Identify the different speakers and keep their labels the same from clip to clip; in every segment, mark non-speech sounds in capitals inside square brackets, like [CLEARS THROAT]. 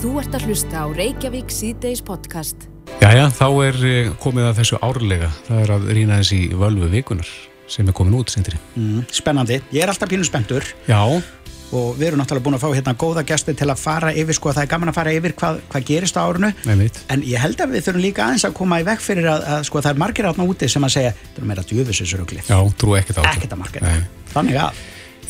Speaker 1: Þú ert að hlusta á Reykjavík síðdeis podcast.
Speaker 2: Jæja, þá er eh, komið að þessu árlega. Það er að rýna þessi völvu vikunar sem er komin út, sindri.
Speaker 3: Mm, spennandi. Ég er alltaf pínu spenntur.
Speaker 2: Já.
Speaker 3: Og við erum náttúrulega búin að fá hérna góða gæsti til að fara yfir, sko, það er gaman að fara yfir hvað, hvað gerist á árunu.
Speaker 2: Nei,
Speaker 3: en ég held að við þurfum líka aðeins að koma í vekk fyrir að, að sko, það er margir átna úti sem að segja, þetta er meira djöfisisrugli.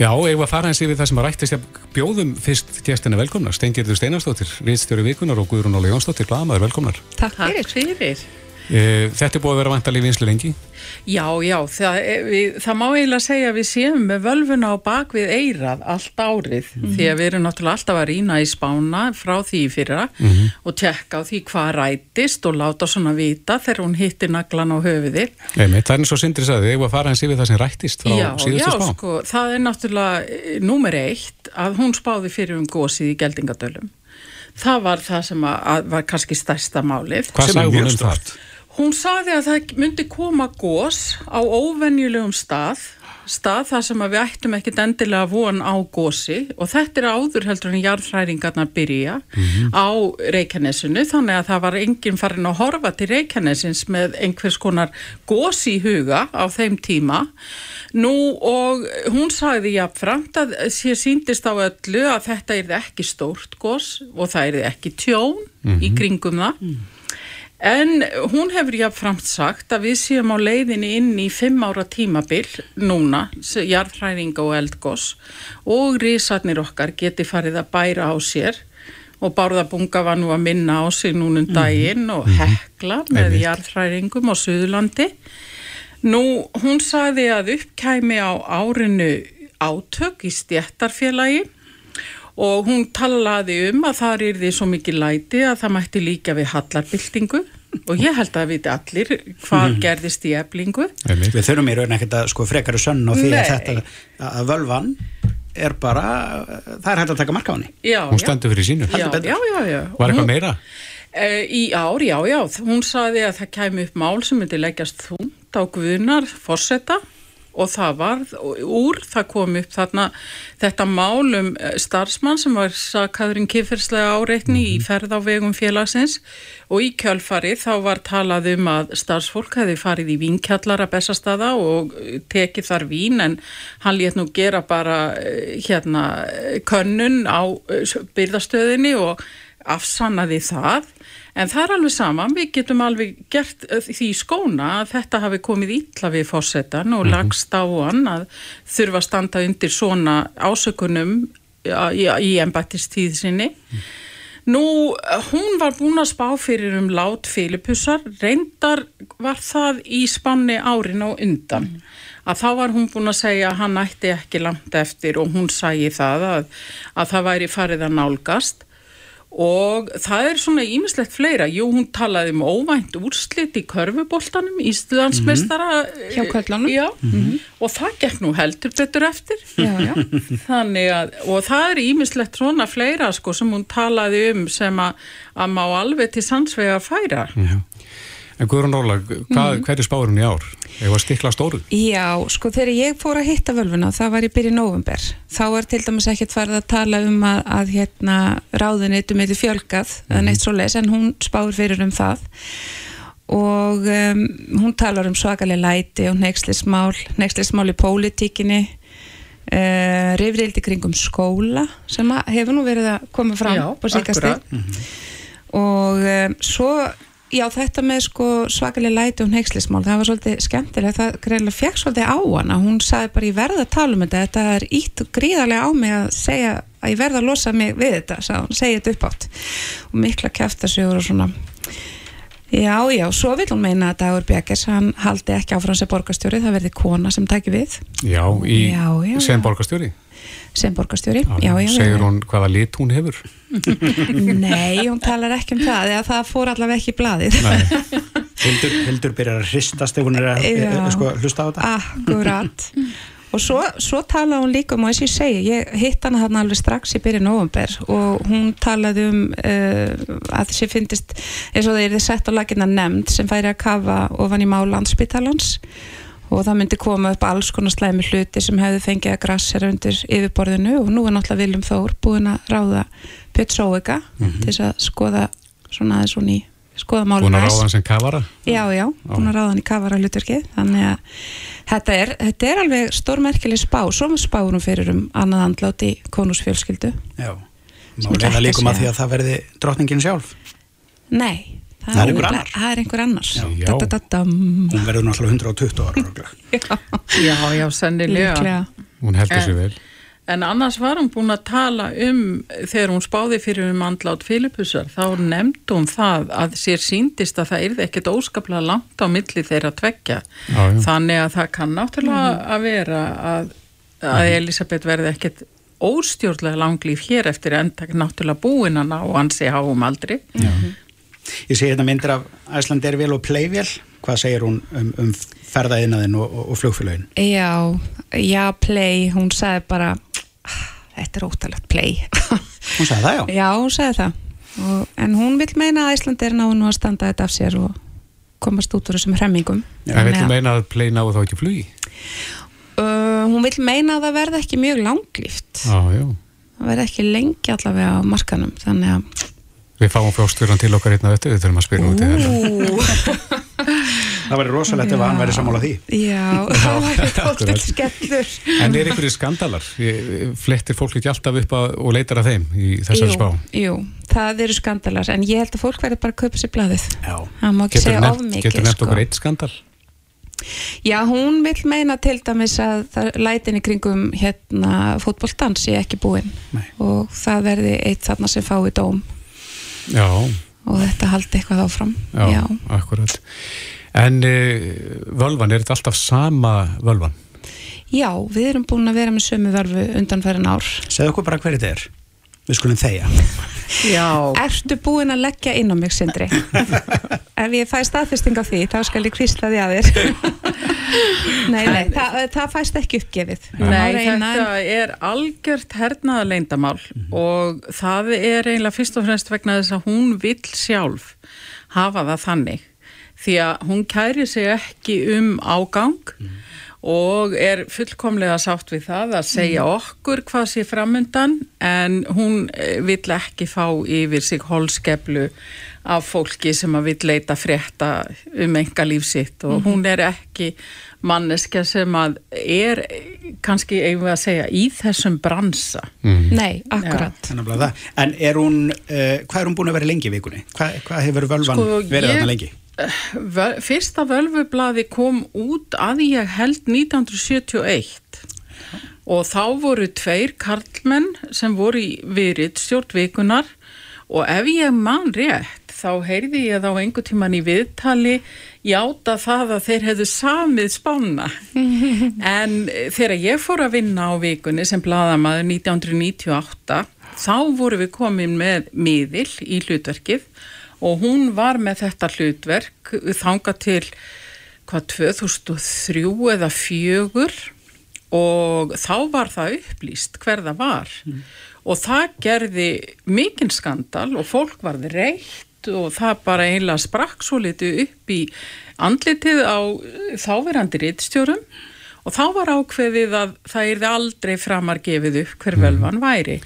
Speaker 2: Já, ég var að fara eins yfir það sem að rættist að bjóðum fyrst tjestina velkomnar. Stengirður Steinastóttir, Ríðstjóri Vikunar og Guðrún Óli Jónsdóttir, Blamaður, velkomnar.
Speaker 4: Takk fyrir. Takk fyrir.
Speaker 2: Eh, þetta er búið að vera vantalið vinslu lengi?
Speaker 4: Já, já, það, við, það má eiginlega segja að við séum með völvuna á bakvið eirað allt árið mm -hmm. því að við erum náttúrulega alltaf að rýna í spána frá því fyrra mm -hmm. og tjekka á því hvað rætist og láta svona vita þegar hún hittir naglan á höfuði.
Speaker 2: Nei, það er eins og Sindri sagði, þið hefur að fara eins yfir það sem rættist frá
Speaker 4: já,
Speaker 2: síðustu spá.
Speaker 4: Já, sko, það er náttúrulega eh, númer eitt að hún spáði fyrir um gósið í geldingadölum. Það var það sem að, að var kannski stærsta málið.
Speaker 2: Hvað sagði hún um það?
Speaker 4: Hún saði að það myndi koma gós á óvenjulegum stað, stað þar sem við ættum ekkit endilega von á gósi og þetta er áður heldur en jarðhræringarna byrja mm -hmm. á Reykjanesinu þannig að það var enginn farin að horfa til Reykjanesins með einhvers konar gósi í huga á þeim tíma. Nú og hún sagði jáfnframt að sér síndist á öllu að þetta er ekki stórt gós og það er ekki tjón mm -hmm. í kringum það. En hún hefur jáfnframt sagt að við séum á leiðinni inn í fimm ára tímabil núna, jarðhræringa og eldgós og risarnir okkar geti farið að bæra á sér og Bárðabunga var nú að minna á sig núnum mhm. daginn og mhm. hekla með jarðhræringum á Suðurlandi. Nú, hún sagði að uppkæmi á árinu átök í stjættarfélagi og hún talaði um að það er því svo mikið læti að það mætti líka við hallarbyltingu. Og ég held að það viti allir hvað mm. gerðist í eblingu
Speaker 3: Við þurfum í raun ekkert að sko frekaru sönn og því að þetta að völvan er bara, það er hægt að taka marka á henni.
Speaker 4: Já,
Speaker 2: Hún stendur fyrir sínu.
Speaker 4: Já, já,
Speaker 2: Var eitthvað meira?
Speaker 4: Uh, í ár, já, já, hún saði að það kæmi upp mál sem myndi leggjast þúnt á guðunar, fórsetta og það var úr, það kom upp þarna þetta málum eh, starfsmann sem var sakaðurinn kifferslega áreitni mm -hmm. í mhm. ferð á vegum félagsins og í kjölfari þá var talað um að starfsfólk hefði farið í vínkjallara bestastada og tekið þar vín en hann létt nú gera bara eh, hérna könnun á eh, byrðastöðinni og afsannaði það En það er alveg saman, við getum alveg gert eh, því skóna að þetta hafi komið ítla við fórsetan og mm -hmm. lagst á hann að þurfa að standa undir svona ásökunum í, í embættistíð sinni. Mm. Nú, hún var búin að spá fyrir um lát Filipussar, reyndar var það í spanni árin og undan. Mm. Að þá var hún búin að segja að hann ætti ekki langt eftir og hún sæði það að, að það væri farið að nálgast og það er svona ímislegt fleira jú, hún talaði um óvænt úrslit í körfuboltanum, Íslandsmeistara mm
Speaker 5: -hmm. hjá kvöldanum
Speaker 4: mm -hmm. og það gekk nú heldur betur eftir já, já. að og það er ímislegt svona fleira sko sem hún talaði um sem að, að má alveg til sannsvega færa
Speaker 2: já. En Guðrún Óla, mm. hverju spáður hún í ár? Eða stikla stóru?
Speaker 5: Já, sko þegar ég fór að hitta völvuna, það var í byrju november, þá var til dæmis ekkert farið að tala um að, að hérna, ráðunitum eitthvað fjölgað, mm. neitt svo les, en hún spáður fyrir um það og um, hún talar um svakalega læti og neykslismál, neykslismál í pólitíkinni, uh, reyfrildi kringum skóla sem hefur nú verið að koma fram
Speaker 4: Já,
Speaker 5: på síkasti mm -hmm. og um, svo Já, þetta með sko svakalega læti og neykslismál, það var svolítið skemmtilega, það greiðilega fekk svolítið á hana, hún sagði bara ég verða að tala um þetta, þetta er ítt gríðarlega á mig að segja að ég verða að losa mig við þetta, sagði hún, segja þetta upp átt og mikla kæftasögur og svona. Já, já, svo vil hún meina að Dagur Björgers, hann haldi ekki áfram sem borgastjóri, það verði kona sem tæki við.
Speaker 2: Já, í já, já, sem borgastjóri
Speaker 5: sem borgastjóri já, já,
Speaker 2: Segur hún hvaða lit hún hefur? [LAUGHS]
Speaker 5: Nei, hún talar ekki um það eða það fór allavega ekki í bladið [LAUGHS]
Speaker 3: Hildur, Hildur byrjar að hristast þegar hún er að e, e, sko, hlusta á þetta.
Speaker 5: Akkurat. Og svo, svo talaði hún líka um og þess að ég segi, ég hitt hana þarna alveg strax í byrju november og hún talaði um uh, að þessi finnist eins og það er þið sett á lagina nefnd sem færi að kafa ofan í má landsbytalans og það myndi koma upp alls konar slæmi hluti sem hefði fengið að grassera undir yfirborðinu. Og nú er náttúrulega Viljum Þór búin að ráða Björn Sóega mm -hmm. til að skoða svona aðeins hún í skoða málum
Speaker 2: Búin að ráða hann sem kavara?
Speaker 5: Já, já, búin að ráða hann í kavara hlutverkið þannig að þetta er, þetta er alveg stórmerkileg spá, svo spáur hún fyrir um annað andlátt í konusfjölskyldu
Speaker 3: Já, má reyna líkum að því að það verði drotningin sjálf?
Speaker 5: Nei
Speaker 3: Það, það er einhver annars.
Speaker 5: Það er einhver annars.
Speaker 2: Já, já.
Speaker 5: Da, da, da,
Speaker 3: Hún verður náttúrulega 120 ára. [LAUGHS]
Speaker 4: já. já, já, sennilega.
Speaker 5: Líklega.
Speaker 2: Hún heldur sér vel.
Speaker 4: En annars var hún búin að tala um, þegar hún spáði fyrir um andlátt Filippusar, þá nefndi hún það að sér síndist að það er ekkert óskaplega langt á milli þeirra tveggja.
Speaker 2: Já, já.
Speaker 4: Þannig að það kann náttúrulega
Speaker 5: Mhm.
Speaker 4: að vera að, að Elisabeth verði ekkert óstjórnlega langlýf hér eftir enda náttúrulega búin að ná ansi háum aldri.
Speaker 3: Ég sé hérna myndir af Æslandervél og Playvél. Hvað segir hún um, um ferðaðinaðin og, og, og flugfélagin?
Speaker 5: Já, já, play, hún sagði bara, "Ah, þetta er ótalegt play. [LAUGHS]
Speaker 3: Hún sagði það, já.
Speaker 5: já, hún sagði það. Og, en hún vil meina að Íslandi er náðu nú að standa þetta af sér og komast út úr þessum hremmingum.
Speaker 2: Það vil meina að play náðu þá ekki flugi?
Speaker 5: Uh, hún vil meina að það verði ekki mjög langlýft.
Speaker 2: Já, já.
Speaker 5: Það verði ekki lengi allavega á markanum, þannig að
Speaker 2: Við fáum fjóstfjörðan til okkar hérna þetta, við þurfum að spyrja út í þetta.
Speaker 3: Það væri rosalegt ef hann væri sammála því.
Speaker 5: Já, [LAUGHS] það
Speaker 2: akkurat.
Speaker 5: tóttið skellur.
Speaker 2: En er einhverju skandalar? Ég- Flettir fólk ekki alltaf upp að, og leitar að þeim í þessari spá?
Speaker 5: Jú, það eru skandalar, en ég held að fólk verði bara að kaupa sér blaðið.
Speaker 3: Já.
Speaker 5: Það má ekki
Speaker 2: Getur
Speaker 5: segja of mikið,
Speaker 2: getur nefnt
Speaker 5: sko.
Speaker 2: okkur eitt skandal?
Speaker 5: Já, hún vil meina til dæmis að það- lætin í kringum hérna fótboltans sé ekki búinn
Speaker 3: Nei.
Speaker 5: og það verði eitt þarna sem fái dóm
Speaker 2: Já,
Speaker 5: og þetta haldi eitthvað áfram.
Speaker 2: já,
Speaker 5: Já,
Speaker 2: akkurat. En uh, völvan, er þetta alltaf sama völvan?
Speaker 5: Já við erum búin að vera með sömu vörfu undanferðin ár.
Speaker 3: Segðu okkur bara hver þetta er. Við skulum þeia.
Speaker 4: Já,
Speaker 5: Ertu búin að leggja inn á mig, Sindri? [LAUGHS] Ef ég fæ staðfesting á því, þá skal ég kvísla því að þér. [LAUGHS] nei, nei, það, það fæst ekki uppgefið.
Speaker 4: Nei,
Speaker 5: reyna,
Speaker 4: þetta er algjört hernaða leindamál og það er eiginlega fyrst og fremst vegna þess að hún vill sjálf hafa það þannig því að hún kæri sig ekki um ágang og er fullkomlega sátt við það að segja okkur hvað sé framundan en hún eh, vill ekki fá yfir sig holskeplu af fólki sem að vill leita frétta um enga líf sitt og hún er ekki manneska sem að er kannski eigum við að segja í þessum bransa
Speaker 2: Mm.
Speaker 5: Nei, akkurat.
Speaker 3: Það. En er hún, uh, hvað er hún búin að vera lengi í vikunni? Hvað, hvað hefur völvan
Speaker 4: Sko,
Speaker 3: verið
Speaker 4: ég-
Speaker 3: þarna lengi?
Speaker 4: Völ, fyrsta völvublaði kom út að ég held 1971 og þá voru tveir karlmenn sem voru í virit stjórnvikunar og ef ég man rétt þá heyrði ég þá einhver tíman í viðtali játa það að þeir hefðu samið spána [LAUGHS] en þegar ég fór að vinna á vikunni sem bladamaður 1998 þá voru við komin með miðil í hlutverkið og hún var með þetta hlutverk þanga til hvað 2003 eða 4 og þá var það upplýst hver það var. Og það gerði mikinn skandal og fólk varði reitt og það bara einlega sprakk svo litið upp í andlitið á þáverandi rittstjórum og þá var ákveðið að það yrði aldrei framar gefið upp hver velvan væri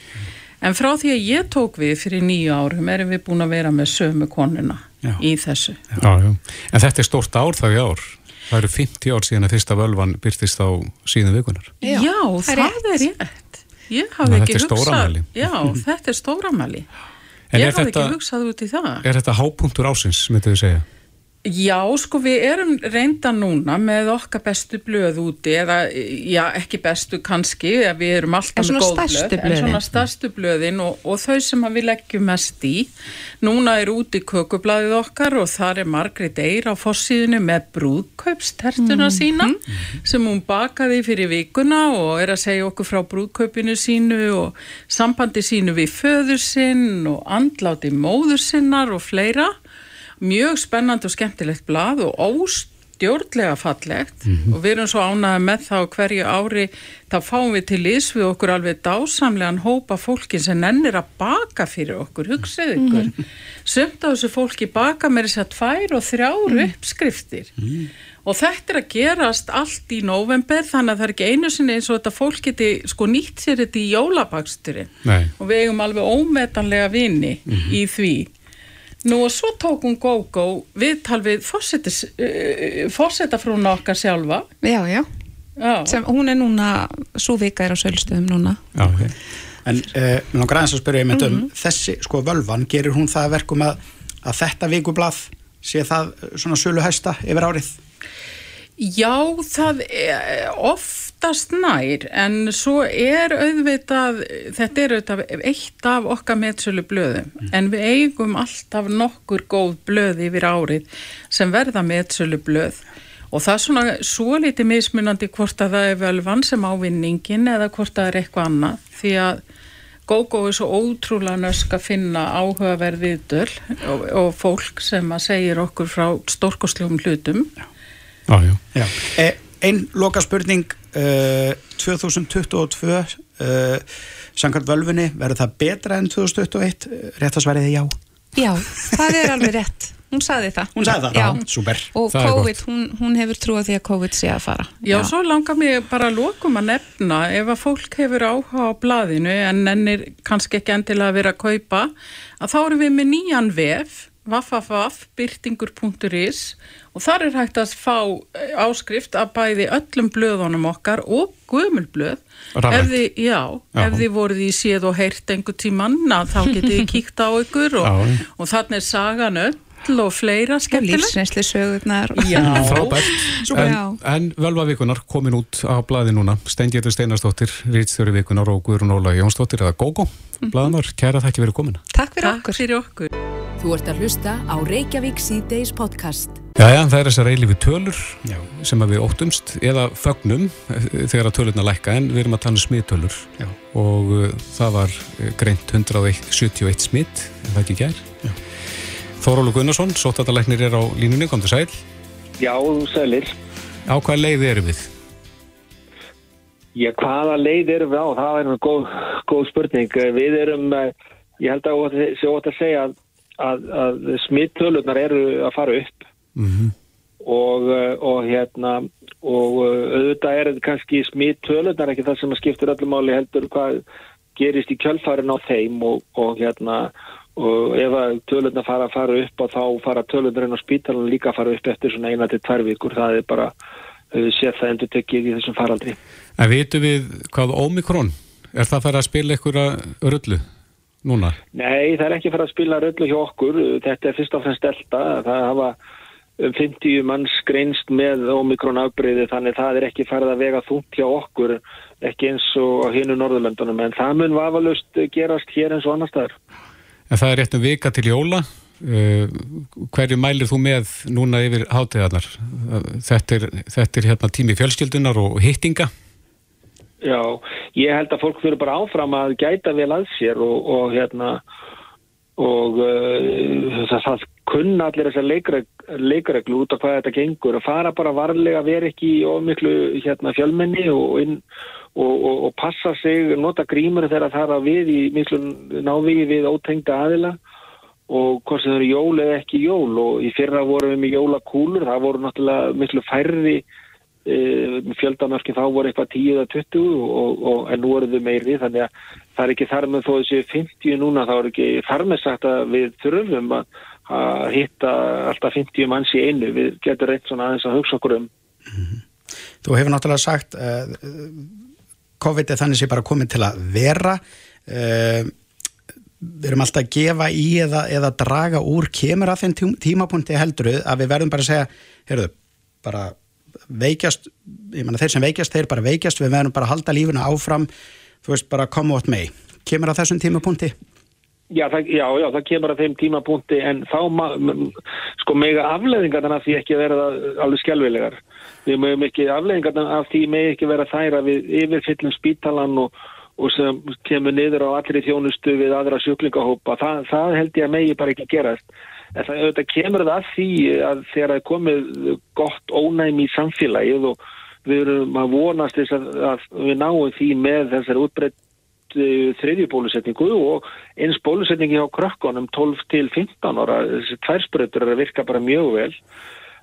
Speaker 4: En frá því að ég tók við fyrir nýju árum erum við búin að vera með sömu konuna
Speaker 3: Já.
Speaker 4: í þessu.
Speaker 2: Já, já. En þetta er stórt ár þá í ár. Það eru 50 ár síðan að fyrsta völvan byrtist á síðan vikunar.
Speaker 5: Já,
Speaker 4: Já,
Speaker 5: það
Speaker 4: það,
Speaker 5: er
Speaker 4: er rétt. Ég
Speaker 2: að
Speaker 4: ekki
Speaker 2: þetta er
Speaker 4: hugsað. Já, þetta er stóramæli. Ég
Speaker 2: er
Speaker 4: hafði
Speaker 2: þetta,
Speaker 4: ekki hugsað út í það.
Speaker 2: er þetta hápunktur ásins, myndið við segja?
Speaker 4: Já, sko við erum reynda núna með okkar bestu blöð úti eða, já, ekki bestu kannski, við erum alltaf með góð blöð, en svona stærstu blöðin og, og þau sem við leggjum mest í. Núna er úti kökublaðið okkar og þar er Margrét Eir á fossíðinu með brúðkaupstertuna sína sem hún bakaði fyrir vikuna og er að segja okkur frá brúðkaupinu sínu og sambandi sínu við föður sinn og andláti móður sinnar og fleira mjög spennandi og skemmtilegt blað og stjórnlega fallegt mm -hmm. og við erum svo ánaði með það á hverju ári þá fáum við til ís við okkur alveg dásamlegan hópa fólki sem ennir að baka fyrir okkur, hugsið ykkur mm -hmm. sömnt á þessu fólki baka með þess að tvær og þrjár mm -hmm. uppskriftir mhm. og þetta er að gerast allt í november þannig að það er ekki einu sinni eins og þetta fólk geti sko nýtt sér þetta í jólabaksturinn og við eigum alveg ómetanlega vini mhm. í því Nú og svo tók hún GóGó viðtal við fórsetafrúna uh, okkar sjálfa.
Speaker 5: Já, já. já. Sem, hún er núna, svo vika er á sölustöðum núna.
Speaker 3: Já, ok. En uh, langar aðeins að spyrja ég mynd um mm -hmm. þessi, sko, völvan, gerir hún það verkum að, að þetta vikublað sé það svona sölu hæsta yfir árið?
Speaker 4: Já, það er oftast nær en svo er auðvitað, þetta er auðvitað eitt af okkar meðsölu blöðum mm. en við eigum alltaf nokkur góð blöð yfir árið sem verða meðsölu blöð og það er svona svo litið mismunandi hvort að það er vel vann sem ávinningin eða hvort það er eitthvað annað því að GóGó er svo ótrúlega nösk að finna áhugaverð viðdöl og, og fólk sem að segir okkur frá stórkosljum hlutum. Já
Speaker 2: Já, já. já.
Speaker 3: E, Einn loka spurning uh, 2022 uh, Sankart völfunni verður það betra enn 2021? Réttasværiði já?
Speaker 5: Já, það er alveg rétt hún saði það.
Speaker 3: Hún saði það, já, já super.
Speaker 5: Og það COVID, hún, hún hefur trúið því að COVID sé að fara.
Speaker 4: Já, já. svo langar mér bara að lokum að nefna ef að fólk hefur áhuga á blaðinu en ennir kannski ekki endilega að vera að kaupa, að þá eru við með nýjan vef www.byrtingur.is og þar er hægt að fá eh, áskrift að bæði öllum blöðunum okkar og guðmulblöð ef þið, já, já. ef þið voruð í séð og heyrt einhver tíman þá [LAUGHS] getið þið kíkt á ykkur og, og þannig er sagan öll og fleira skemmtileg.
Speaker 5: lífsreynsli sögurnar. [LAUGHS]
Speaker 2: En, en völva vikunar komin út á bladi núna. Steingirður Steinarstóttir, Rítsþjóri vikunar og Guðrún Óla Jónsdóttir eða Gógó. Mhm. bladanar, kæra þakki fyrir komin
Speaker 5: Takk fyrir okkur,
Speaker 4: fyrir okkur.
Speaker 1: Þú ert að hlusta á Reykjavík C-Days podcast.
Speaker 2: Jæja, það er þessar eilifu tölur Já. sem við óttumst eða fögnum eh, þegar að tölurna lækka en við erum að tala um smittölur og uh, það var eh, greint 171 smitt, en það ekki gær. Þórólu Gunnarsson, sótatalæknir er á línunni, kom til sæl.
Speaker 6: Já, sælir.
Speaker 2: Á hvað leið erum við?
Speaker 6: Já, hvaða leið erum við á? Það er góð, góð spurning. Við erum, ég held að það sé ótt að segja að að, að smittölunar eru að fara upp mm -hmm. og, eh, og hérna og eh, auðvitað er kannski smittölunar ekki það sem að skiptir öllum áli heldur hvað gerist í kjölfarin á þeim og, og hérna og ef að tölunar fara að fara upp og þá fara tölunarinn á spítalan líka að fara upp eftir svona eina til tvær vikur það er bara séð það endur tekið í þessum faraldri
Speaker 2: En vitu við hvað Omikron er það að fara að spila ykkur að rullu? núna?
Speaker 6: Nei, það er ekki fyrir að spila röllu hjá okkur. Þetta er fyrst og fremst delta. Það hafa 50 manns greinst með Omikron afbreyði þannig það er ekki farið að vega þúnt hjá okkur ekki eins og hinnu Norðurlöndunum en það mun vafalust gerast hér eins og annar staðar.
Speaker 2: En það er rétt um vika til jóla. Uh, hverju mælir þú með núna yfir hátegarnar? Þetta er, þetta er hérna tími fjölskyldunar og hittinga?
Speaker 6: Já, ég held að fólk fyrir bara áfram að gæta vel að sér og, og hérna og uh, það, það kunna allir þessar leikregl, leikreglu út af hvað þetta gengur að fara bara varlega, vera ekki í ofmiklu hérna, fjölmenni og, inn, og, og passa sig, nota grímur þegar það er að við í miklu návíi við ótengda aðila og hvort sem það eru jól eða ekki jól. Og í fyrra vorum við með jólakúlur, það voru náttúrulega miklu færri E, fjöldanarki þá voru eitthvað 10 eða 20 og, og, en nú eru þau meiri þannig að það er ekki þar með þó þessi 50 núna þá er ekki þar með sagt að við þurfum að, að hitta alltaf 50 manns í einu. Við getum reynt svona aðeins að hugsa okkur um.
Speaker 3: Þú hefur náttúrulega sagt uh, COVID er þannig sem bara komið til að vera. Uh, við erum alltaf að gefa í eða, eða draga úr kemur að þenn tímapunkti helduruð að við verðum bara að segja, heyrðu, bara veikjast, ég menna þeir sem veikjast þeir bara veikjast, við verðum bara að halda lífuna áfram. Þú veist bara koma átt mei kemur að þessum tímapunkti?
Speaker 6: Já, það, já, já, það kemur að þeim tímapunkti en þá sko mega afleðingarna af því ekki verða alveg skjálfilegar við mögum ekki afleðingarna af því megi ekki vera þær að við yfirfyllum spítalan og, og sem kemur niður á allri þjónustu við aðra sjúklingahópa, það, það held ég að megi bara ekki gerast. En það auðvitað kemur það að því að þegar það komið gott ónæmi í samfélagið og við erum að vonast þess að, að við náum því með þessar útbreytt þriðju bólusetningu og eins bólusetningi á krökkunum 12 til 15 ára, þessi tværspröður er að virka bara mjög vel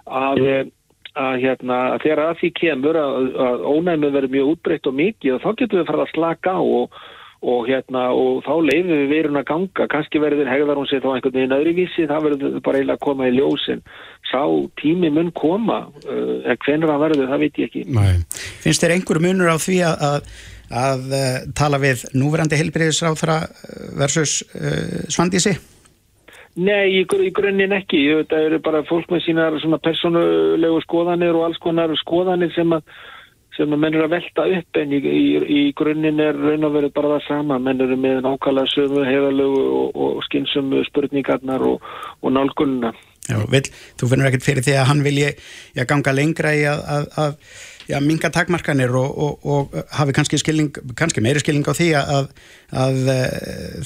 Speaker 6: að að, hérna, að þegar að því kemur að, að ónæmið verður mjög útbreytt og mikið og þá getur við farið að slaka á og, og, hérna, og þá leifum við verðun að ganga, kannski verður hegðar hún sér þá einhvern veginn öðru vísi, það verður bara eiginlega að koma í ljósin. Sá tími mun koma, uh, en hvernig það verður, það veit ég ekki.
Speaker 3: Nei. Finnst þér einhver munur á því að, að, að uh, tala við núverandi helbriðisráþara versus uh, Svandísi?
Speaker 6: Nei, í, í grunninn ekki. Það eru bara fólk með sína persónulegu skoðanir og alls konar skoðanir sem að, sem að menn eru að velta upp en í, í, í grunninn er raun og verið bara það sama. Menn eru með nákvæmlega sömu, hefalögu og, og skynsum spurningarnar og, og nálgunna.
Speaker 3: Já, vel, þú finnur ekkert fyrir því að hann vilji ganga lengra í að, að, að já, minga takmarkanir og, og, og hafi kannski, skilning, kannski meiri skilning á því að, að eh,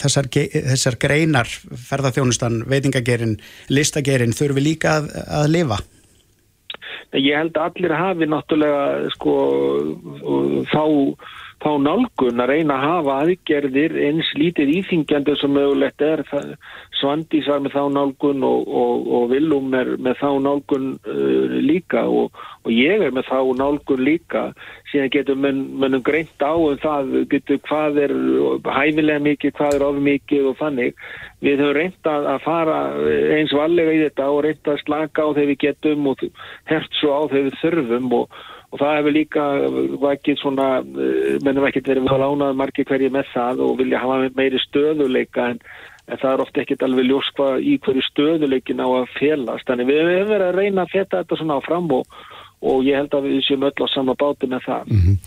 Speaker 3: þessar, þessar greinar, ferðarþjónustan, veitingagerin, listagerin þurfi líka að, að lifa?
Speaker 6: Ég held að allir hafi náttúrulega sko þá þá nálgun að reyna að hafa aðgerðir eins lítið íþingjandi sem mögulegt er. Svandís var með þá nálgun og, og, og Vilum er með þá nálgun uh, líka og, og ég er með þá nálgun líka. Síðan getur mönnum greint á um það getur hvað er hæfilega mikið, hvað er of mikið og fannig við höfum reynt að, fara eins valega í þetta og reynt að slaka á þegar við getum og hert svo á þegar við þurfum og og það hefur líka vakið svona, eh, mennum ekki verið að lánaði margir hverju með það og vilja hafa meiri stöðuleika en, en það er ofta ekkit alveg ljós hvað í hverju stöðuleikin á að félast. Þannig við hefum verið að reyna að feta þetta svona á fram og, og ég held að við séum öll á sama báti með það.
Speaker 2: Mm -hmm.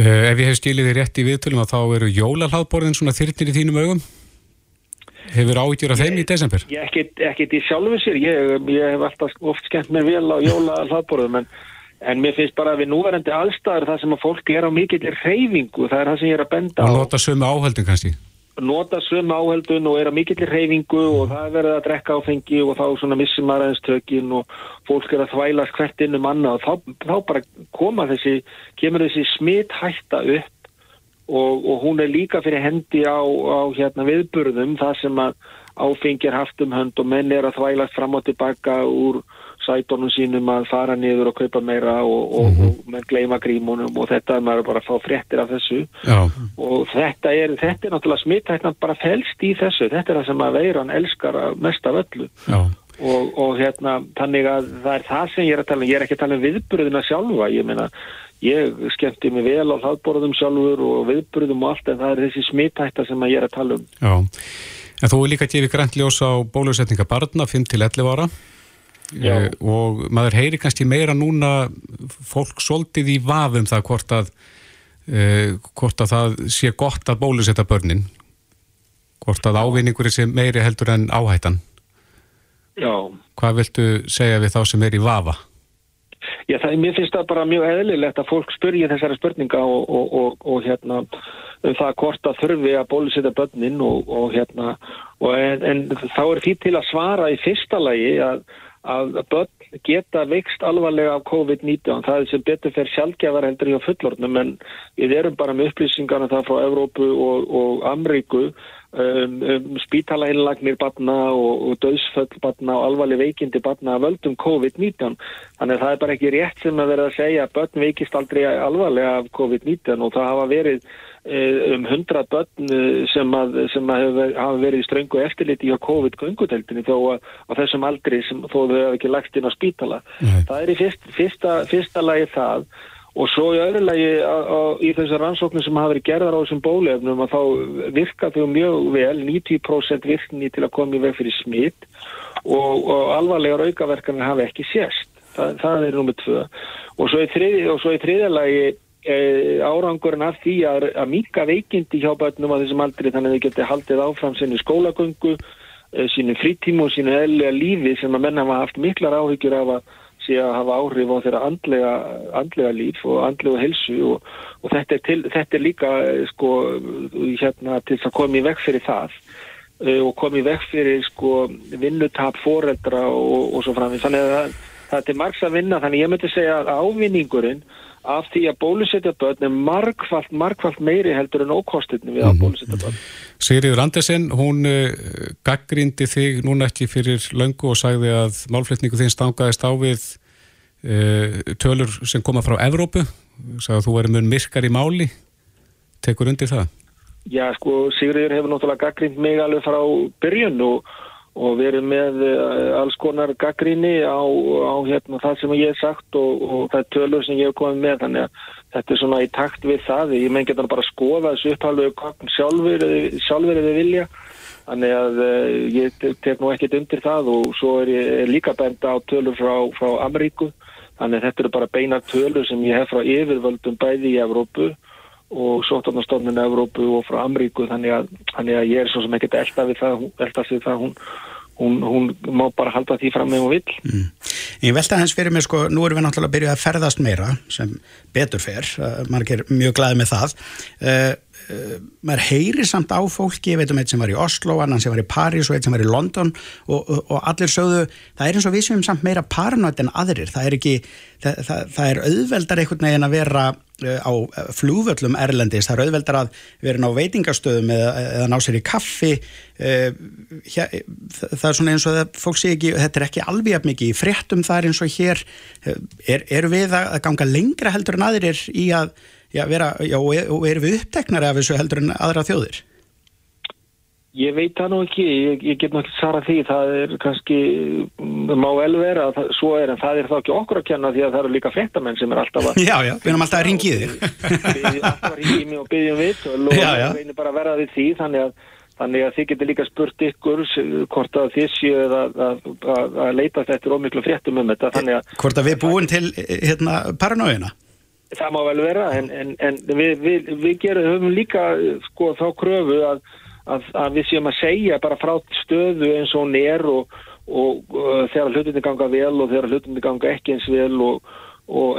Speaker 2: uh, ef ég hef stílið þið rétt í viðtölum að þá eru jólalháðborðin svona þyrnir í þínum augum? Hefur áhyggjur af þeim í desember?
Speaker 6: Ég ekkit, ekkit í sjálfu sér, ég, ég hef alltaf oft skemmt mér vel á jólalháðborðum en En mér finnst bara að við núverandi allstaðar það sem að fólk er á mikillir reyfingu, það er það sem ég er að benda
Speaker 2: á. Og nota sömu áhaldun kannski?
Speaker 6: Nota sömu áhaldun og er á mikillir reyfingu mm. og það er verið að drekka áfengi og þá svona missum aðeins tökin og fólk er að þvælast hvert inn um annað og þá, þá bara koma þessi, kemur þessi smitt hætta upp og, og hún er líka fyrir hendi á, á hérna viðburðum það sem að áfengi er haft um hönd og menn er að þvælast fram og tilbaka úr sætónum sínum að fara niður og kaupa meira og, og, mm -hmm. og með gleima grímunum og þetta er maður bara að fá fréttir af þessu. Já. og þetta er, þetta er náttúrulega smittæknan bara fælst í þessu. Þetta er það sem að veiran elskar mest af öllu. Og, og hérna þannig að það er það sem ég er að tala um. Ég er ekki að tala um viðbröðina sjálfa. Ég meina ég skemmti mig vel á hlaðborðum sjálfur og viðbröðum og allt en það er þessi smittækta sem ég er að tala um.
Speaker 2: Já, en þú er líka gefið grænt ljós á bólusetninga barna 5-11 ára Já. og maður heyri kannski meira núna fólk soldið í vafum það hvort að, uh, hvort að það sé gott að bólusetta börnin hvort að ávinningur er meiri heldur en áhættan
Speaker 6: Já
Speaker 2: Hvað viltu segja við þá sem er í vafa?
Speaker 6: Já, það, mér finnst það bara mjög eðlilegt að fólk spurja þessari spurninga og, og, og, og hérna um það hvort að þurfi að bólusetta börnin og hérna en, en þá er því til að svara í fyrsta lagi að að börn geta veikst alvarlega af COVID-19. Það er sem betur fyrir sjálfgjafar heldur í fullornum en við erum bara með upplýsingarna það frá Evrópu og, og Amríku um, um spítalahinlagnir barna og, og döðsföll barna og alvarleg veikindi barna að völdum COVID-19. Þannig að það er bara ekki rétt sem að vera að segja að börn veikist aldrei alvarlega af COVID-19 og það hafa verið um hundra börn eh, sem, að, sem að hafa verið í ströngu eftirliti á COVID-gönguteldinni þó að á þessum aldri sem þó þau hefur ekki lagt inn á spítala. Nei. Það er í fyrst, fyrsta, fyrsta lagi það og svo í öðru lagi í þessar rannsóknum sem hafa verið gerðar á þessum bólefnum að þá virka þau mjög vel, 90% virkni til að koma í veg fyrir smitt og, og alvarlegar aukaverkanir hafa ekki sérst. Það, það er nummið tvö. Og svo í þriðja lagi árangurinn af því að, að mika veikindi hjá börnum á þessum aldri þannig að þau geti haldið áfram sinni skólagöngu, e, sínu frítímu og sínu eðlega lífi sem að menna hafa haft miklar áhyggjur af að sé að hafa áhrif á þeirra andlega, andlega líf og andlega helsu og, og þetta, er til, þetta er líka sko hérna til að koma í vekk fyrir það og koma í vekk fyrir sko vinnutap foreldra og, og svo framins þannig að það, það er til margs að vinna þannig ég myndi segja að ávinningurinn af því að bólusetja börn er markvallt, markvallt meiri heldur en ókostinu við að mhm. bólusetja börn.
Speaker 2: Sigriður Andersen, hún uh, gaggrindi þig núna ekki fyrir löngu og sagði að málflutningu þinn stangaðist á við uh, tölur sem koma frá Evrópu, sagði að þú væri mjög myrkar í máli, tekur undir það?
Speaker 6: Já, sko, Sigriður hefur náttúrulega gaggrind mig alveg frá byrjun og og verið með eh, alls konar gaggríni á, á hérna, það sem ég hef sagt og, og það tölur sem ég hef komið með. Þannig að þetta er svona í takt við það. Ég menn geta bara að skoða þessu upphaldu sjálfur, sjálfur eða vilja. Þannig að uh, ég tek nú ekkert undir það og svo er ég líka benda á tölur frá, frá Ameríku. Þannig að þetta eru bara beina tölur sem ég hef frá yfirvöldum bæði í Evrópu og sótarnastofnun Evrópu og frá Amríku þannig að, þannig að ég er svo sem ekkert elda við það, elda við það hún, hún, hún má bara halda því fram með hún vill. Mm.
Speaker 3: Ég velta hans fyrir mig sko, nú erum við náttúrulega að byrja að ferðast meira sem betur fer, uh, margir mjög glæði með það uh, uh, maður heyrir samt á fólki, ég veit um eitt sem var í Oslo, annan sem var í Paris og eitt sem var í London og, og, og allir sögðu, það er eins og við sem samt meira paranoid en aðrir, það er ekki það, það, það er auðveldar einhvern veginn að vera uh, á uh, flúvöllum erlendis, það er auðveldar að vera á veitingastöðum eða, eða ná sér í kaffi. Hér, það er svona eins og það fólk sé ekki, þetta er ekki alveg mikið í fréttum það er eins og hér. Er, er við að ganga lengra heldur en aðrir í að já, vera, já, og erum við uppteknari af þessu heldur en aðra þjóðir?
Speaker 6: Ég veit það nú ekki, ég, ég get náttúrulega svara því, það er kannski, það má vel vera að það, svo er, en það er þá ekki okkur að kenna því að það eru líka fréttamenn sem er alltaf að... [LAUGHS]
Speaker 3: Já, já, við erum alltaf að ringi þig.
Speaker 6: Alltaf að ringi mig og byggjum við og já. reynir bara að vera við því, þannig að, þannig að þið getur líka spurt ykkur hvort að þið séu að, að, að leita þetta ómiklu fréttum um þetta, þannig
Speaker 3: að... Hvort að við búum til hérna, paranóina?
Speaker 6: Það má vel vera en, en, en við, við, við gerum, höfum líka sko, þá kröfu að, að, að við séum að segja bara frá stöðu eins og er og, og, og þegar hlutinni ganga vel og þegar hlutinni ganga ekki eins vel og,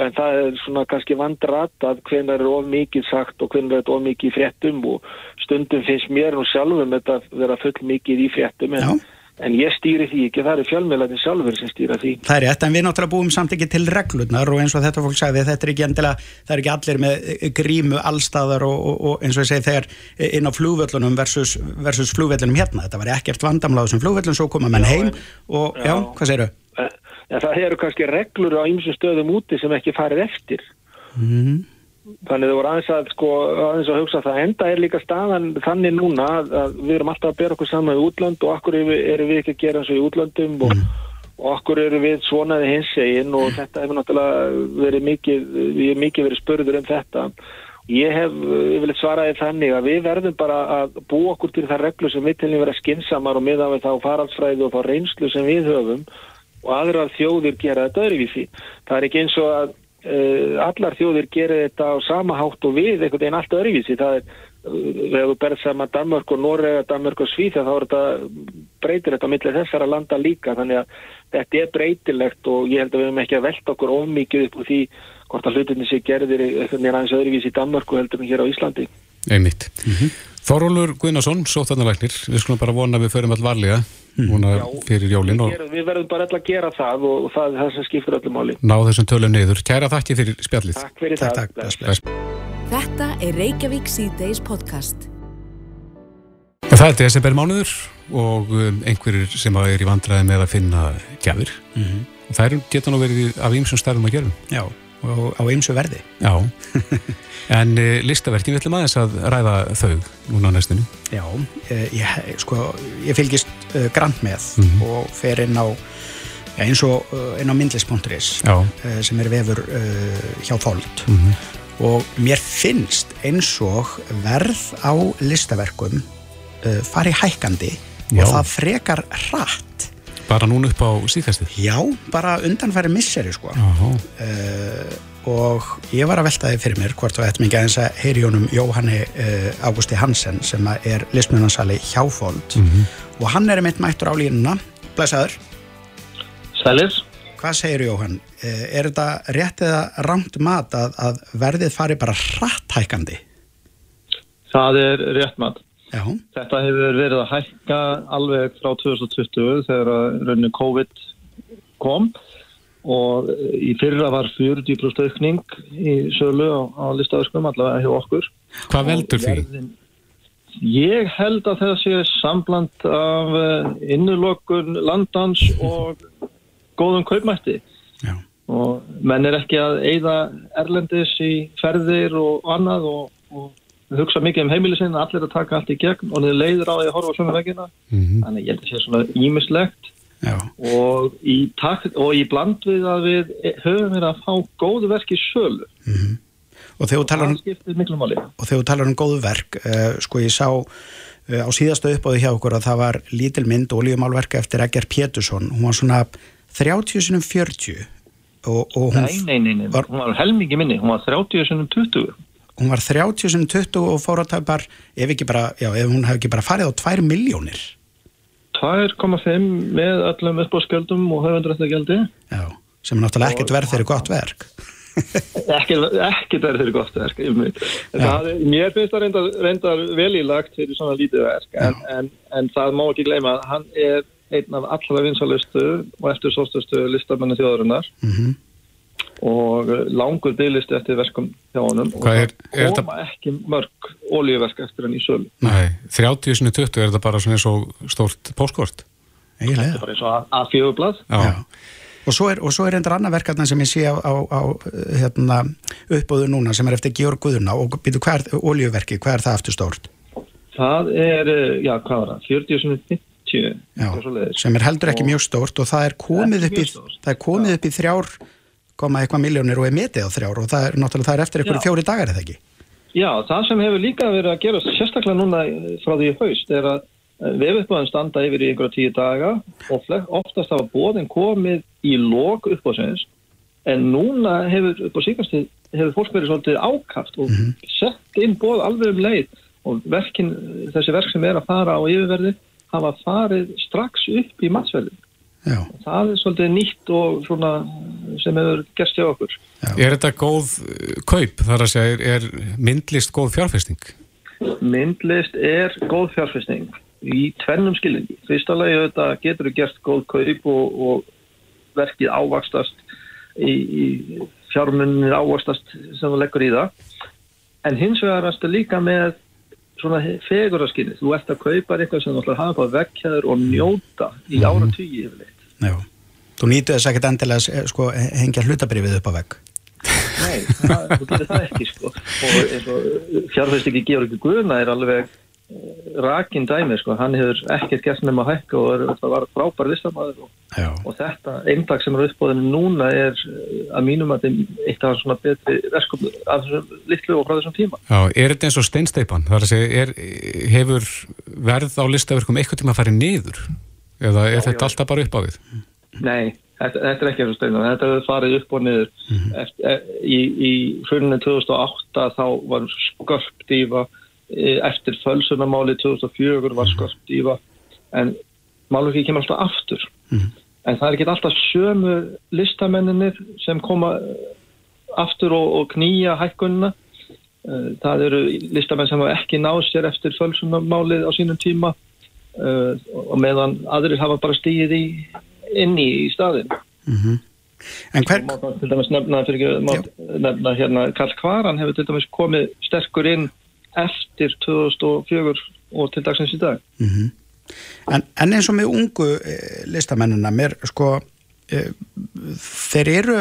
Speaker 6: en það er svona kannski vandrat að hvernig er of mikið sagt og hvernig er of mikið fréttum og stundum finnst mér nú sjálfum þetta vera full mikið í fréttum en Já En ég stýri því ekki, það eru fjölmjölaðin sjálfur sem stýra því.
Speaker 3: Það er rétt, en við náttúrulega búum samt ekki til reglurnar og eins og þetta fólk sagði, þetta er ekki endilega, það er ekki allir með grímu allstaðar og, og, og eins og ég segi þegar inn á flúvöllunum versus, versus flúvöllunum hérna, þetta var ekkert vandamláð sem flúvöllun, svo koma menn heim og já, já hvað segir þau?
Speaker 6: Eh, ja, það eru kannski reglur á ymsum stöðum úti sem ekki farið eftir. Mhm. Þannig þau voru aðeins að, sko, aðeins að hugsa það enda er líka staðan þannig núna að, að við erum alltaf að bera okkur saman í útland og okkur eru við, ekki að gera eins og í útlandum og, mm. og okkur eru við svonaði hins eginn og mm. þetta hefur náttúrulega verið mikið, við erum mikið verið spörður um þetta. Ég hef, ég vil svaraði þannig að við verðum bara að búa okkur til það reglu sem við tilnum vera skinsamar og miða við þá faraldsfræði og þá reynslu sem við höfum og aðrar þjóðir gera þetta öðruvísi. Það er ekki eins og að allar þjóðir gerir þetta á sama hátt og við einhvern veginn allt öðruvísi það er, uh, ef við berðum saman Danmark og Norega, Danmark og Svíþja þá þetta, breytir þetta millir þessara landa líka þannig að þetta er breytilegt og ég held að við hefum ekki að velta okkur ómikið upp úr því hvort að hlutinni sé gerðir einhvern veginn aðeins öðruvísi í Danmark og heldur við hér á Íslandi
Speaker 2: Einmitt. Mm -hmm. Þorólur Guðnason, sótarnalæknir, við skulum bara vona að við förum all varlega núna fyrir jólinn.
Speaker 6: Við, við verðum bara alltaf að gera það og, og það er það sem skiptir öllum máli.
Speaker 2: Ná þessum tölum neyður. Kæra þakki fyrir spjallið.
Speaker 6: Takk fyrir takk, það. Takk, bless, bless.
Speaker 1: Þetta er Reykjavík C-Days podcast.
Speaker 2: Það er desember mánuður og um, einhverjir sem er í vandræði með að finna gjafir. Mm -hmm. Það er geta nú verið af ýmsum starfum að gera.
Speaker 3: Já, og á ýmsu verði.
Speaker 2: Já. [LAUGHS] En uh, listaverkin, við ætlum aðeins að ræða þau núna á næstinu.
Speaker 3: Já, uh, ég, sko, ég fylgist uh, grann með mm -hmm. og fer inn á, ja, eins og inn á myndlis.is sem er vefur hjá Fold mm -hmm. og mér finnst eins og verð á listaverkum fari hækandi Já. og það frekar rætt.
Speaker 2: Bara núna upp á síðkastið?
Speaker 3: Já, bara undanfæri misseri, sko. Já og ég var að velta því fyrir mér hvort við ættum ekki aðeins að heyri honum Jóhanni uh, Ágústi Hansen sem er listmjönansali hjáfóld mm -hmm. og hann er meitt mættur á línuna Blæsaður
Speaker 7: Sælir
Speaker 3: Hvað segir Jóhann? Er þetta rétt eða rangt mat að, að verðið fari bara hrattækandi?
Speaker 7: Það er rétt mat.
Speaker 3: Já.
Speaker 7: Þetta hefur verið að hækka alveg frá 2020 þegar raunin COVID kom og í fyrra var 40% aukning í sölu á, á listaverkum allavega hjá okkur.
Speaker 2: Hvað veldur því?
Speaker 7: Ég held að það sé sambland af eh, innulokun landans og góðum kaupmætti
Speaker 3: Já.
Speaker 7: og menn er ekki að eigða erlendis í ferðir og annað og, og hugsa mikið um heimilisinn allir að taka allt í gegn og niður leiður á því að horfa á sömu vegina
Speaker 2: Mm -hmm.
Speaker 7: þannig ég held að sé svona ímislegt og í, takt, og í bland við að við höfum við að fá góðu verk í sölu.
Speaker 3: Og þegar þú talar um
Speaker 7: það
Speaker 3: og þegar þú talar um góðu verk uh, sko ég sá uh, á síðastu uppáðu hjá okkur að það var lítil mynd oljumálverka eftir Egger Pétursson. Hún var svona 30 sinum 40 og, og hún,
Speaker 7: nei, nei, nei, nei,
Speaker 3: var-
Speaker 7: hún var helmingi minni. Hún var 30 sinum 20
Speaker 3: hún var 30 sinum 20 og fór að tapar ef ekki bara, já, ef hún hef ekki bara farið á 2 miljónir
Speaker 7: 2,5 með öllum uppbóðskjöldum og höfundrættagjaldi
Speaker 3: já, sem er náttúrulega ekkert verð fyrir gott verk. [LAUGHS]
Speaker 7: Það er fyrir gott verk það, mér finnst það reyndar, reyndar vel í lagt fyrir svona lítið verk en, en, en það má ekki gleyma hann er einn af allra vinsalustu og eftir sóstustu listamenni þjóðarinnar.
Speaker 3: Mm
Speaker 7: og langur bygglisti eftir verkum hjá honum og
Speaker 2: Hvað er-
Speaker 7: það
Speaker 2: er
Speaker 7: koma ekki mörg olíuverk eftir hann í sölu
Speaker 2: Nei, 30 sinni 20 er þetta bara svona eins og stórt póskort.
Speaker 7: þetta er bara eins og að fjögublað
Speaker 2: Já.
Speaker 3: Já. Og svo er, og svo er endur annað verkefna sem ég sé á, á, á hérna, uppbúðu núna sem er eftir Georg Guðuna og býtu hvað er oljuverki, hvað er það aftur stórt?
Speaker 7: það er, eh, já hvað var það 40 sem 50
Speaker 3: Já,
Speaker 7: eitthvað svoleiðis.
Speaker 3: sem er heldur ekki
Speaker 7: Og-
Speaker 3: mjög stórt og það er komið upp í,
Speaker 7: mjög stórt.
Speaker 3: það er komið upp í þrjár koma eitthvað miljónir og er metið á þrjár og það er náttúrulega það er eftir einhverju fjóri dagar eða ekki?
Speaker 7: Já, það sem hefur líka verið að gera sérstaklega núna frá því haust er að vefuppbúðan standa yfir í einhverja tíu daga og oftast hafa bóðin komið í lok uppbúðsins en núna hefur upp á síkastið hefur fólk verið svolítið ákaft og sett inn bóð alveg um leið og verkin, þessi verk sem er að fara á yfirverði hafa farið strax upp í matsverðin.
Speaker 3: Já,
Speaker 7: Það er svolítið nýtt og svona sem hefur gerst hjá okkur.
Speaker 2: Er þetta góð uh, kaup? Það er að segja, er, myndlist góð fjárfesting?
Speaker 7: Myndlist er góð fjárfæsting í tvennum skilingi. Fyrsta lagi þetta getur gert góð kaup og, og verkið ávakstast í, í fjármunni ávakstast sem þú leggur í það. En hins vegar er þetta líka með svona feguraskinni. Þú ert að kaupa eitthvað sem þú ætlar að hafa á vekkjaður og njóta í ára tugi yfirleitt.
Speaker 3: Já. Þú nýtu þess ekkert endilega eh, sko, hengja hlutabrifið upp á vegg.
Speaker 7: Nei, það, þú getur það ekki sko. og og fjárfæstingi Georg Guðna er alveg eh, rakin dæmi sko. hann hefur ekkert gert nema að hækka og er, það var frábær listamæður og, og þetta eindag sem er uppbóðinu núna er eh, að mínum að þetta er eitt af svona betri verkum af þessum litlu og frá þessum tíma
Speaker 2: Já, er þetta eins og steinsteipan? Það er að segja, er, hefur verð á listaverkum eitthvað tíma að fara niður? Eða er þetta alltaf bara upp á við?
Speaker 7: Nei, þetta, þetta er ekki eins og steinu þetta hefur farið upp og niður. Eftir, e, í, í hruninu 2008 þá var skörpdífa eftir fölsunamáli 2004 var skörpdífa en málur kemur alltaf aftur. En það er ekki alltaf sömu listamenninir sem koma eh, aftur og, og knýja hækkunina. Eh, það eru listamenn sem ekki náð sér eftir fölsunamálið á sínum tíma uh, og meðan aðrir hafa bara stíðið í, inn í, staðin
Speaker 3: en hver,
Speaker 7: Má þá til dæmis nefna, fyrir nefna hérna, Karl Kvaran hefur til dæmis komið sterkur inn eftir 2004 og til dagsins í dag.
Speaker 3: en, en eins og með ungu eh, listamennina, mér sko, eh, þeir eru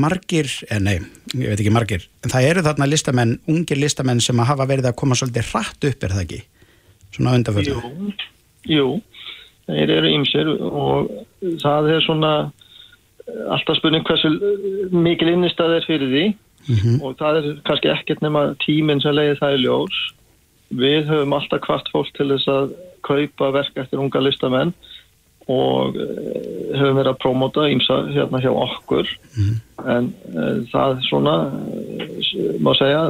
Speaker 3: margir, eh, nei, ég veit ekki margir, en það eru þarna listamenn, ungir listamenn sem að hafa verið að koma svolítið hratt upp, er það ekki? Svona undanföldu.
Speaker 7: Jú, jú, þeir eru ymsir og það er svona eh, alltaf spurning hversu eh, mikil innistæð er fyrir því. Og það er kannski ekkert nema tíminn sem leiði það í ljós. Við höfum alltaf hvart fólk til þess að kaupa verk eftir unga listamenn og uh, höfum verið að prómóta ímsa hérna hjá okkur. En uh, það svona uh, má segja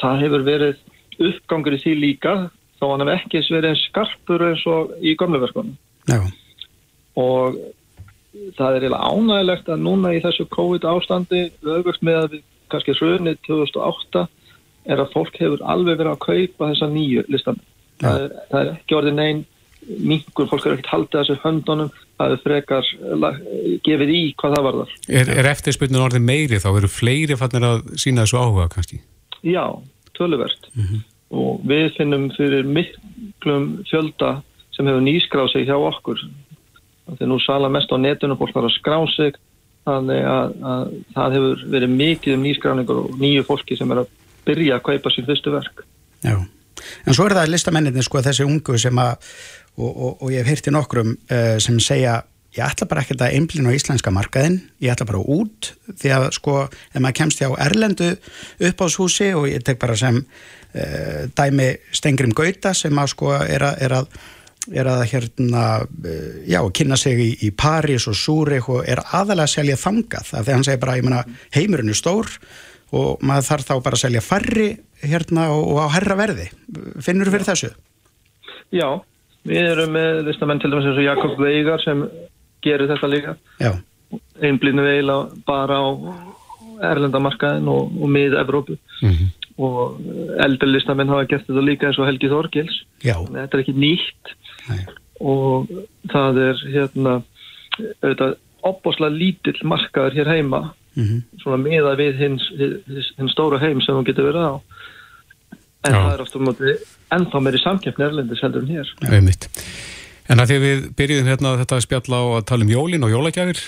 Speaker 7: það hefur verið uppgangur í því líka þá hann hef ekki verið eins skarpur eins og í gömluverkunum
Speaker 3: Já,
Speaker 7: og það er eiginlega ánægilegt að núna í þessu COVID ástandi öfust með að við kannski hrunið 2008 er að fólk hefur alveg verið að kaupa þessa nýju listan. Það er, það er ekki orðið neinn mingur, fólk er ekkert haldið þessu höndunum, það er frekar gefið í hvað það varðar.
Speaker 2: Er, er eftirspunnum orðið meiri þá? Eru fleiri fannir að sína þessu áhuga kannski?
Speaker 7: Já, töluvert. Mm -hmm. Og við finnum fyrir miklum fjölda sem hefur nýskráð sig hjá okkur. Er nú sala mest á netunum fólk þarf að skrá sig. Þannig að, að það hefur verið mikið um nýskráningur og nýju fólki sem er að byrja að kaupa sín fyrstu verk.
Speaker 3: Já, en svo er það listamenninni sko þessi ungu sem að og, og, og ég hef heyrti nokkrum uh, sem segja ég ætla bara ekkert að einblina á íslenska markaðin ég ætla bara út. Því að sko ef maður kemst hjá Erlendu upp á húsi og ég tek bara sem dæmi Stengrim Gauta sem að sko er að, er að er að hérna, eh, já, kynna sig í, í París og Súrik og er aðalega að selja þangað, af því hann segir bara, ég menna, heimurinn er stór og maður þarf þá bara að selja farri hérna og, og á herra verði. Finnur þú fyrir þessu?
Speaker 7: Já, við erum með listamenn til dæmis eins og Jakob Veigar sem gerir þetta líka.
Speaker 3: Já.
Speaker 7: Einblínu veila bara á erlendamarkaðin og, og miða Evrópu. Mm -hmm. Og eldri listamenn hafa gert þetta líka eins og Helgi Þorgils. Þetta er ekki nýtt Nei. og það er hérna opbosla lítill markaður hér heima mm -hmm. svona miða við hins, hins, hins stóra heim sem hún getur verið á en Já. það er ofta um ennþá meiri samkjöfni erlendis heldur en hér
Speaker 2: Einmitt. En að því við byrjuðum hérna þetta að spjalla á að tala um jólin og jólagjafir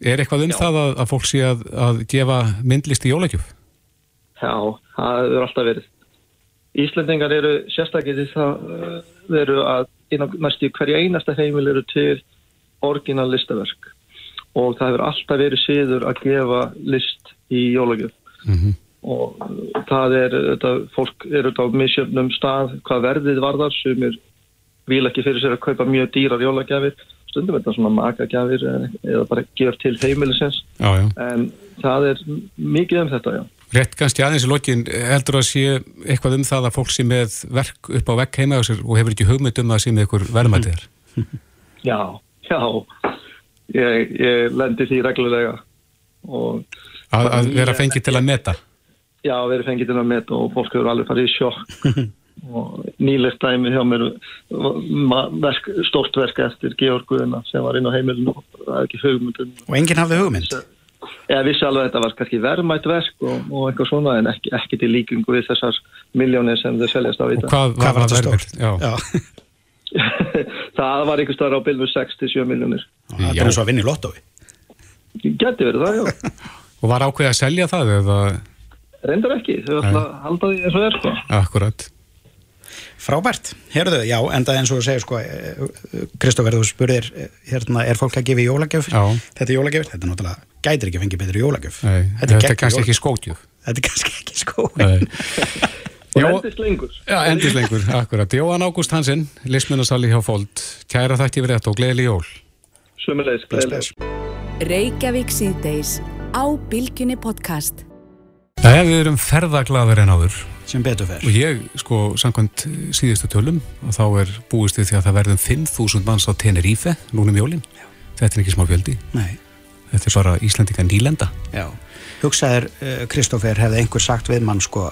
Speaker 2: er eitthvað um Já. það að, að fólk sé að, að gefa myndlist í jólagjöf?
Speaker 7: Já, það er alltaf verið. Íslendingar eru sérstaklega því það veru að næstu hverja einasta heimil eru til orginal listaverk. Og það hefur alltaf verið síður að gefa list í jólagjöf. Mm -hmm. og það er þetta, fólk eru á misjöfnum stað hvað verðið varðar. Sem er vil ekki fyrir sér að kaupa mjög dýrar jólagjafir. Stundum er þetta svona makagjafir eða bara gefur til heimilisins.
Speaker 2: Já, já.
Speaker 7: en það er mikið um þetta, já
Speaker 2: Rétt kannski aðeins í lokin heldur að sé eitthvað um það að fólk sé með verk upp á vekk heima á sér og hefur ekki hugmynd um að sé með ykkur verðmættir [LAUGHS]
Speaker 7: Já, já. Ég, ég lendi því reglulega
Speaker 2: Að, að vera fengið til að meta?
Speaker 7: Já, vera fengið til að meta og fólk hefur alveg farið í sjokk. [LAUGHS] Og nýlegt dæmi hjá mér verk, stort verk eftir Georg Guðina sem var inn á heimilinu og það er ekki hugmynd um
Speaker 3: Og enginn hafði hugmynd?
Speaker 7: Ég vissi alveg að þetta var kannski verðmætt verk og, og eitthvað svona en ekki, ekki til líkingu við þessar miljónir sem þau seljast á í
Speaker 2: þetta. Og hvað, hvað var þetta verðmætt? Já. [LAUGHS]
Speaker 7: Það var einhver starf á bilfu 6-7 miljónir.
Speaker 3: Það er eins og að vinna í lottói.
Speaker 7: Geti verið það, já.
Speaker 2: og var ákveð að selja það eða?
Speaker 7: Reyndar ekki, þau ætla að halda því eins og er sko.
Speaker 2: Akkurat.
Speaker 3: Frábært, heyrðu, já, enda eins og þú segir sko, Kristófer, þú spurðir hérna, er fólk að gefa jólagjöf?
Speaker 2: Já.
Speaker 3: Þetta er jólagjöf, þetta er náttúrulega gætir ekki að fengja betri jólagjöf.
Speaker 2: Nei, Þetta er, er kannski ekki skótjöf
Speaker 3: Þetta er kannski ekki skótjöf [LAUGHS]
Speaker 7: Og endist lengur.
Speaker 2: Já, endist lengur, akkurat. Jóhann Ágúst Hansen, Lismunarsalli hjá Fold. Kæra þætti við þetta og gleðli jól.
Speaker 7: Sumulegis, gleðli
Speaker 1: Reykjavík síðdeis á Bilginni podcast
Speaker 2: Það er við erum ferðaglaður en áður
Speaker 3: sem betur fer
Speaker 2: og ég, sko, samkvæmt síðustu tölum og þá er búist við því að það verðum 5.000 manns á Tenerife núnum jólin, Já. þetta er ekki smá fjöldi
Speaker 3: Nei
Speaker 2: Þetta er bara Íslandika nýlenda.
Speaker 3: Já, hugsaður Kristófer uh, hefði einhver sagt við mann sko,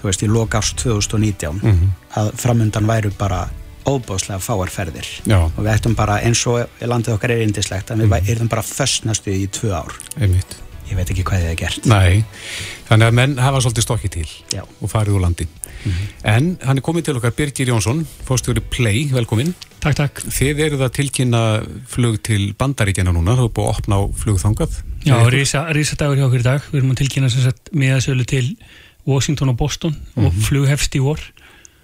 Speaker 3: þú veist, í logast 2019 mm -hmm. að framundan væru bara óbáslega fáarferðir
Speaker 2: Já.
Speaker 3: og við ættum bara eins og landið okkar er indislegt að við mm. erum bara föstnastu í tvö ár.
Speaker 2: Einmitt.
Speaker 3: Ég veit ekki hvað þið er gert.
Speaker 2: Nei, þannig að menn hafa svolítið stokkið til
Speaker 3: Já.
Speaker 2: og farið úr landi. Mm -hmm. En hann er komið til okkar Birgir Jónsson, fórstjóri Play, velkomin.
Speaker 8: Takk, takk.
Speaker 2: Þið eruð að tilkynna flug til bandaríkjana núna, þú erum búið að opna á flugþangað.
Speaker 8: Já, rísa, rísa dagur hjá okkur í dag. Við erum að tilkynna meðasölu til Washington og Boston mm -hmm. og mhm. flughefst í vor.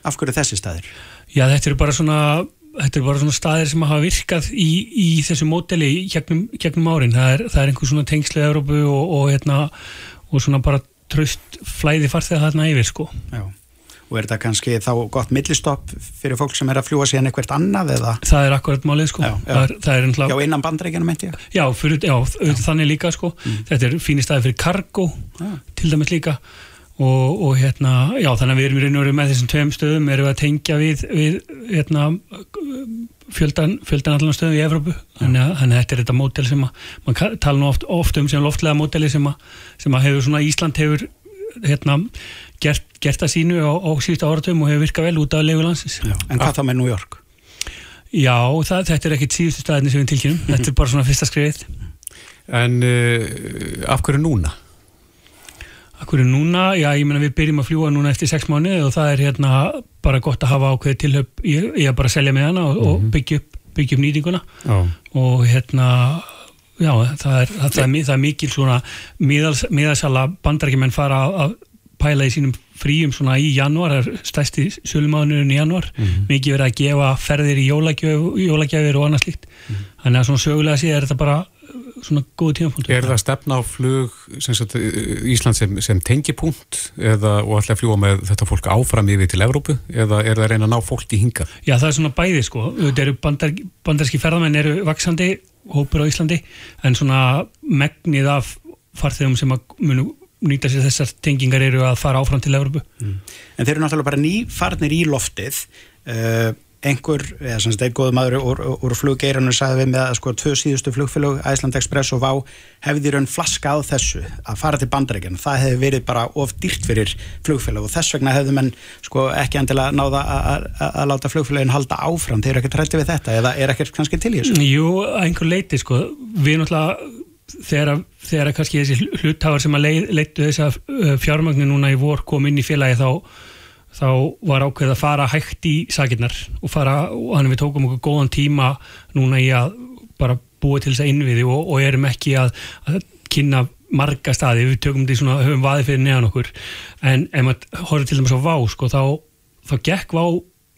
Speaker 3: Af hverju þessi staðir?
Speaker 8: Já, þetta eru bara svona, þetta eru bara svona staðir sem hafa virkað í, í þessu móteli gegnum, gegnum árin. Það er, það er einhver svona tengslið Európu og, og, hérna, og svona bara tröst flæði farþegar þarna yfir, sko.
Speaker 3: Já og er þetta kannski þá gott millistopp fyrir fólk sem er að fljúa síðan eitthvað annað eða?
Speaker 8: Það er akkurat málið sko
Speaker 3: Já, já.
Speaker 8: Það er, það er ennlega...
Speaker 3: já innan bandreikinu meinti ég
Speaker 8: Já, fyrir, já, já. þannig líka sko mm. þetta er fínir staði fyrir kargo til dæmis líka og, og hérna, já þannig að við erum í raun og veru með þessum tveim stöðum. Erum við að tengja við, við hérna fjöldan, fjöldan allan stöðu í Evrópu. Þannig að, þannig að þetta er þetta mótel sem að mann tala nú oft, oft um sem loftlega móteli sem að, sem að hefur svona Ísland hefur hérna gert, gert að sínu á, á síðustu áratum og hefur virkað vel út af leigulandsins
Speaker 3: En hvað þá með New York?
Speaker 8: Já, það, þetta er ekkit síðustu staðinni sem við tilkynum, þetta er bara svona fyrsta skriðið
Speaker 2: En uh, af hverju núna?
Speaker 8: Akkur núna, já ég menna við byrjum að fljúa núna eftir sex mánu og það er hérna bara gott að hafa ákveð tilhöp í, að bara selja með hana og, mm -hmm. og mhm. byggja upp, byggja upp nýtinguna oh. og hérna já það er, það, er, það er mikil svona miðalsala bandarækjumenn fara að pæla í sínum fríum svona í januar, það er stæsti sölumáðunurinn í januar, mm -hmm. mikið verið að gefa ferðir í jólagjafir og annað slíkt, mm -hmm. þannig að svona sögulega sé er þetta bara svona góðu tímapunktur.
Speaker 2: Er það stefna á flug sagt, Ísland sem, sem tengipunkt eða og alltaf fljúa með þetta fólk áfram yfir til Evrópu eða er það að reyna að ná fólk í hinga?
Speaker 8: Já það er svona bæði sko, þetta eru bandar, bandarski ferðamenn eru vaksandi hópur á Íslandi en svona megnið af farþegum sem að munu nýta sér þessar tengingar eru að fara áfram til Evrópu. Mm.
Speaker 3: En þeir eru náttúrulega bara ný farnir í loftið uh, einhver, eða sem þetta er góð maður úr, úr fluggeirinu sagði við með að sko tvö síðustu flugfélög, Æsland Express og Vá hefði raun flaska á þessu að fara til bandaríkjan, það hefði verið bara of dýrt fyrir flugfélag og þess vegna hefði menn sko ekki endilega náða að láta flugfélagin halda áfram. Þeir eru ekkert hrætti við þetta, eða er ekkert kannski til í þessu?
Speaker 8: Jú, einhver leiti sko. Við náttúrulega þegar, þegar kannski þessi hlutáðar sem að leitu þessa fjármagnu núna í vor kom inn í félagi þá þá var ákveð að fara hægt í sakinnar og fara, þannig við tókum okkur góðan tíma núna í að bara búa til þess að innviði og, og erum ekki að, að kynna marga staði, við tökum því svona, höfum vaði fyrir neðan okkur, en ef maður horfður til dæmis á vá, sko, þá þá gekk vá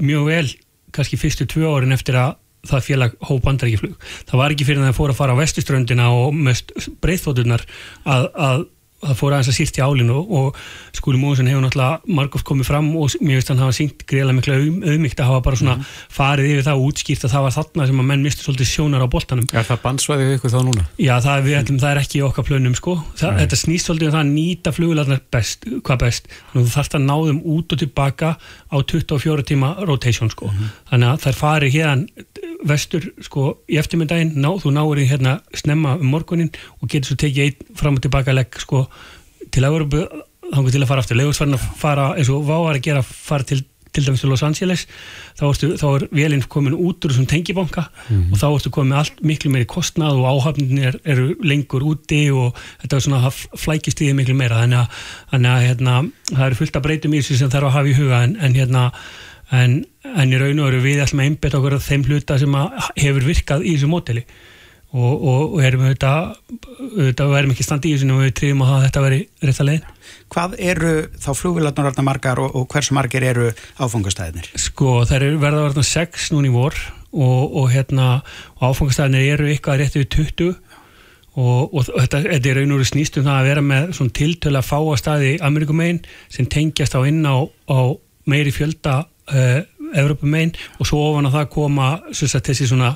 Speaker 8: mjög vel kannski fyrstu tvö árin eftir að það félag hóp bandaríkiflug. Það var ekki fyrir að það fór að fara á vestuströndina og mest breyþótturnar að, að það fór aðeins að sýrt í álinu og skúli Móðsson hefur náttúrulega margóft komið fram og mér veist hann hafa syngt greiðlega miklu auðmygt að hafa bara svona mm. farið yfir það og útskýrt að það var þarna sem að menn misti svolítið sjónar á boltanum.
Speaker 2: Er það bansvæðið ykkur þá núna?
Speaker 8: Já, það, við, ætlum, það er ekki okkar plönum sko. Það, þetta snýst svolítið um það að nýta flugularnar best, hvað best. Þannig að þú þarfst að ná þeim út og tilbaka á 24 tíma rotation sko. Mm. Þannig að þær farið hérna vestur sko í eftirmyndaginn, ná, þú náður í hérna snemma um morgunin og getur svo tekið einn fram og tilbaka legg sko til að vera þannig til að fara aftur, legursvarn að fara eins og váar að gera fara til til dæmis til Los Angeles þá, ertu, þá er velinn komin út úr þessum tengibanka mm. og þá ertu komin allt miklu meiri kostnað og áhafnin er, eru lengur úti og þetta er svona flækist í því miklu meira þannig að, þannig að hérna, það eru fullt að breytum í þessu sem þarf að hafa í huga en, en hérna en, en í raun og veru við ætlum að einbeta okkur að þeim hluta sem hefur virkað í þessu móteli. Og, og, og erum þetta við erum ekki standið í þessu og við trýðum að þetta veri rétt að leiðin.
Speaker 3: Hvað eru þá flugvilarnar margar og, og hversu margir eru áfangastæðinir?
Speaker 8: Sko það eru verða verða 6 núni vor og hérna áfangastæðinir eru ykkar réttið 20 og, og þetta, þetta er raun og snýst um það að vera með svona tiltölu að fá að staði Amerikumegin sem tengjast á inn á, á meiri fjölda uh, Evropamein og svo ofan að það koma sagt, þessi svona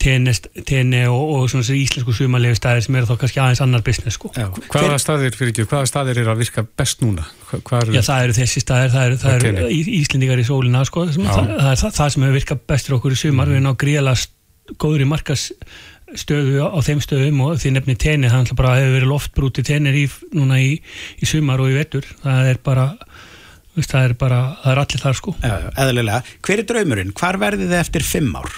Speaker 8: tenni og, og svona þessi íslensku sumarlegu staðir sem eru þá kannski aðeins annar business sko.
Speaker 2: Já, hvaða staðir fyrir ekki, hvaða staðir eru að virka best núna?
Speaker 8: Er Já það eru þessi staðir, það eru, það eru íslendingar í sólina sko, það, það er það, það sem hefur virkað bestur okkur í sumar, mm. við erum á gríðala góður í markas stöðu á þeim stöðum og því nefni tenni, það hefur verið loftbrúti tennir í, núna í, í sumar og í vettur, það er bara það er bara, það er allir þar sko
Speaker 3: Eðlilega, hver er draumurinn? Hvar verði þið eftir fimm ár?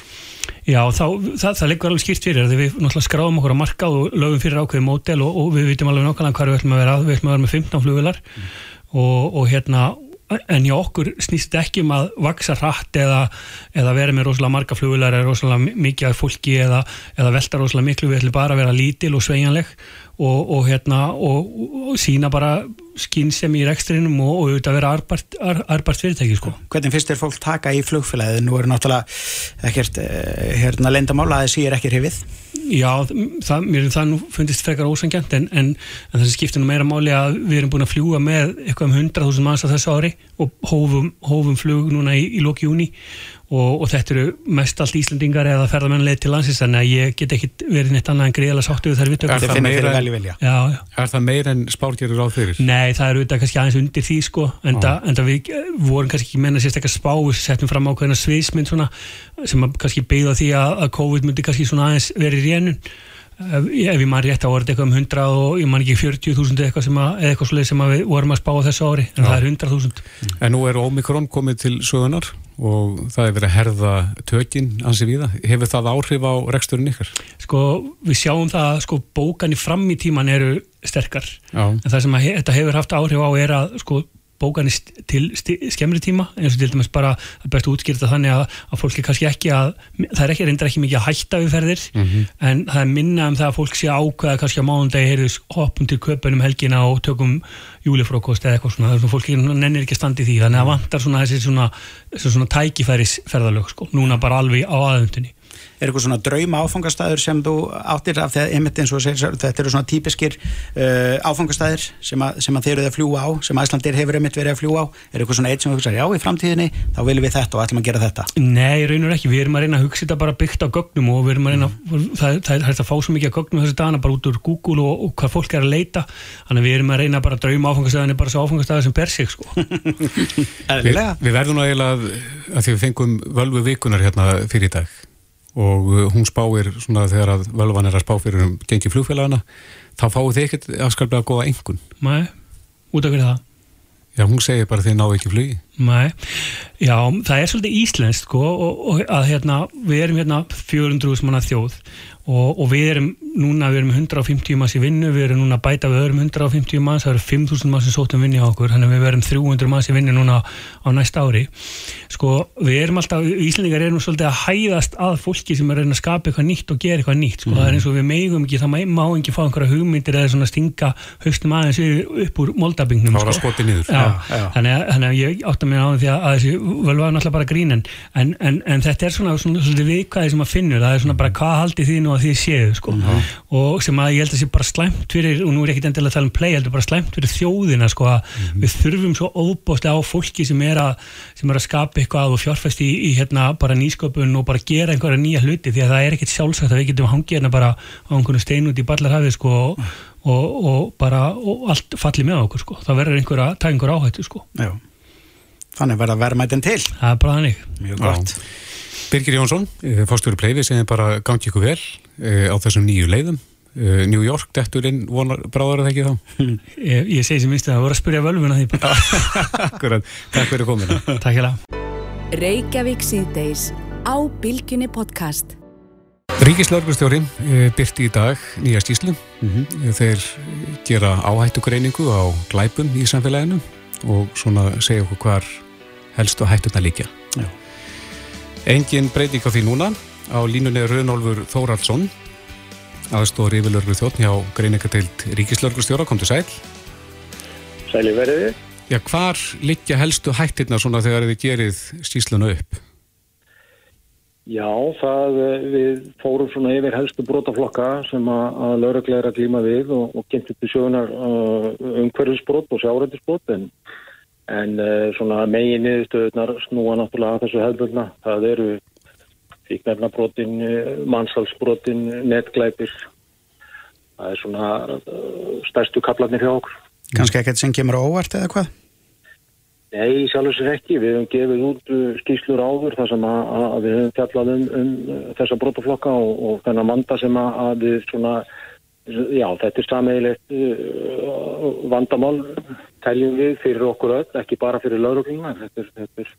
Speaker 8: Já, þá, það, það liggur alveg skýrt fyrir við náttúrulega skráðum okkur á markað og lögum fyrir ákveði mótel og, og við vitum alveg nákvæmlega hvað við ætlum að vera við ætlum að vera með 15 flugvilar mm. og, og hérna, en já okkur snýst ekki um að vaksa hratt eða, eða vera með rosalega marga flugvilar eða rosalega mikið fólki eða, eða velta rosalega miklu, við ætlum bara að vera lítil og sveigjanleg og, og hérna og sína bara skynsem í rekstrinum og, og auðvitað vera arbart, ar, arbart fyrirtæki sko.
Speaker 3: Hvernig finnst þér fólk taka í flugfélagið? Nú eru náttúrulega ekkert eh, hérna lendamála að það sér ekki hrifið
Speaker 8: Já, það, mér er það nú fundist frekar ósangjant en, en, en skiptir nú meira máli að við erum búin að fljúa með eitthvað um 100.000 manns á þessu ári og hófum, hófum flug núna í, í lóki júni og, og þetta eru mest allt Íslandingar eða ferðamennleið til landsins þannig að ég get ekki verið neitt annað en greiðilega sáttu þar við
Speaker 3: Er það meira en,
Speaker 8: já, já.
Speaker 2: er það meira en spárgerur á fyrir?
Speaker 8: Nei, það eru auðvitað kannski aðeins undir því sko, en það við vorum kannski ekki menna sérstaklega spá við settum fram ákveðina sviðsmynd svona, sem kannski beigða því að, að COVID myndi kannski aðeins verið í rénun ef ég man rétt á orðið eitthvað um 100 og ég man ekki 40.000 eitthvað sem að, eitthvað sem við vorum að spá þessu ári en Já. það er 100.000
Speaker 2: En nú er Omikron komið til sögunar og það er verið að herða tökinn ansi viða, hefur það áhrif á reksturinn ykkar?
Speaker 8: Sko við sjáum það sko bókan í fram í tíman eru sterkar, Já. en það sem að, þetta hefur haft áhrif á er að sko bókanist til skemmri tíma eins og til dæmis bara best útskýrta þannig að, að fólk er kannski ekki að það er ekki reyndar ekki mikið að hætta við ferðir mm -hmm. en það er minna um það að fólk sé ákveða kannski á mánundagi heyrðus hoppum til köpunum helgina og tökum júlifrókost eða eitthvað svona, það er svona fólk nennir ekki að standi því þannig að vantar svona þessi svona, svona tækifæris ferðalög sko, núna bara alveg á aðöndunni
Speaker 3: er eitthvað svona drauma áfangastæður sem þú áttir af því að einmitt eins og segir, þetta eru svona típiskir uh, áfangastæður sem, sem að þeir eru að fljúa á, sem Æslandir hefur einmitt verið að fljúa á, er eitthvað svona eitt sem þú hugsa já í framtíðinni, þá viljum við þetta og ætlum að gera þetta?
Speaker 8: Nei, raunur ekki, við erum að reyna að hugsa þetta bara byggt á gögnum og við erum að reyna mm. það, það er að fá svo mikið á gögnum þessu dagana bara út úr Google og, og hvað fólk er að leita. Þannig við erum að reyna bara að drauma áfangastæðinni bara svo áfangastæði sem ber sig sko. [LAUGHS]
Speaker 2: Vi, Við verðum að eiginlega að því við fengum völvu vikunar hérna fyrir í dag og uh, hún spáir svona þegar að völvan er að spá fyrir um gengi flugfélagana þá fáu þið ekkert afskalblega góða engun
Speaker 8: Nei, út af hverju það?
Speaker 2: Já, hún segir bara þið ná ekki flugi.
Speaker 8: Nei, já, það er svolítið íslenskt sko og, og að hérna við erum hérna 400 manna þjóð og, og við erum núna, við erum 150 manns í vinnu, við erum núna bæta við öðrum 150 manns, það eru 5.000 manns sem sótum vinni á okkur, þannig að við verum 300 manns í vinnu núna á næsta ári sko, við erum alltaf, Íslandingar erum svolítið að hæðast að fólki sem er að skapa eitthvað nýtt og gera eitthvað nýtt, sko, mm. það er eins og við meigum ekki, það má ekki fá einhverja hugmyndir eða svona stinga höstum aðeins upp úr moldabingnum,
Speaker 2: sko.
Speaker 8: Þannig, að, þannig að ég átta mig á því séu, sko. Mm -hmm. og sem að ég held að sé bara slæmt fyrir og nú er ég ekki endilega að tala um play, heldur bara slæmt fyrir þjóðina, sko, að mm -hmm. við þurfum svo óbóstlega á fólki sem er að sem er að skapa eitthvað og fjárfæst í, í hérna bara nýsköpun og bara gera einhverja nýja hluti því að það er ekkert sjálfsagt að við getum hangið hérna bara á einhvern stein út í ballarhafi sko og, og, og bara og allt falli með okkur sko, það verður einhver að taka einhver áhættu sko.
Speaker 3: Já. Þannig verða verðmættin til.
Speaker 8: Það er bara þannig.
Speaker 3: Mjög gott
Speaker 2: Birgir Jónsson, eh, fórstjóri Pleifi sem bara gangi ykkur vel eh, á þessum nýju leiðum. Uh, New York, detturinn, bráður það ekki þá? [LAUGHS]
Speaker 8: Ég, ég segi sem minnst að það voru að spyrja völvuna því [LAUGHS]
Speaker 2: Akkurat, takk fyrir komina
Speaker 8: Takk hjá
Speaker 1: Reykjavík síðdeis á Bilginni podcast.
Speaker 2: Ríkislaugbjörnstjóri uh, byrti í dag nýja stíslu mm -hmm. þeir gera áhættugreiningu á glæpum í samfélaginu og svona segja okkur hvar helst og hættuna líka Já. Engin breyting á því núna á línunni Röðnólfur Þóraldsson aðstóður yfirlörgur þjóttn hjá greiningateilt Ríkislörgustjóra, kom til sæl.
Speaker 9: Sæli verðið.
Speaker 2: Já, hvar liggja helstu hættirna svona þegar þið gerið sísluna upp?
Speaker 9: Já, það eh, við fórum svona yfir helstu brotaflokka sem að, að lauruglega er að glíma við og, og gengt upp í sjögunar uh, umhverfisbrot og sjárættisbrot en, en uh, svona megin niðurstöðunar snúa náttúrulega þessu hefðbundna. Það eru fíknefnabrotin, mannsalsbrotin, netglæpir. Það er svona uh, stærstu kaplarnir hjá okkur.
Speaker 3: Kanski ekkert sem kemur óvart eða hvað?
Speaker 9: Nei, sjálfur sér ekki. Við hefum gefið út skýslur áður þar sem að, að við hefum fjallað um, um þessa brotaflokka og, og þennan manda sem að, að við svona, já þetta er sammeilegt vandamál teljum við fyrir okkur öll, ekki bara fyrir laurugluna. Þetta er, þetta er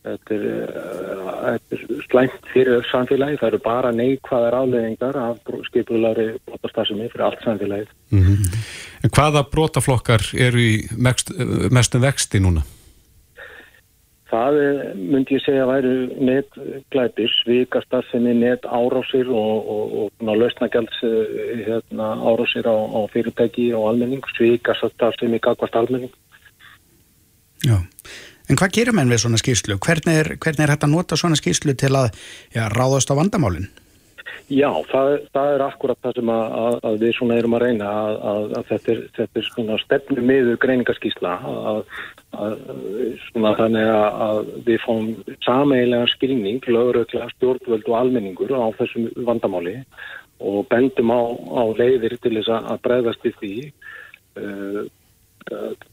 Speaker 9: Þetta er, uh, er slæmt fyrir samfélagi, það eru bara neikvæðar afleðingar af skipulari brotastasumi fyrir allt samfélagið. Mm -hmm.
Speaker 2: En hvaða brotaflokkar eru í mest, mestum vexti núna?
Speaker 9: Það myndi ég segja að væru netglæpis, vikastassinni, net árásir og, og, og lausnagjalds eh, hérna, árásir á, á fyrirtæki og almenning, svikastassinni, gagvast almenning.
Speaker 3: Já. En hvað gerir menn við svona skýrslu? Hvernig er, hvernig er hægt að nota svona skýrslu til að já, ráðast á vandamálinn?
Speaker 9: Já, það, það er akkurat það sem að, að, að við svona erum að reyna að, að þetta er, þetta er svona stefnu miður greiningarskísla að svona þannig að við fáum sameilega skilning, lögurökla, stjórnvöld og almenningur á þessum vandamáli og bendum á, á leiðir til þess að bregðast við því uh,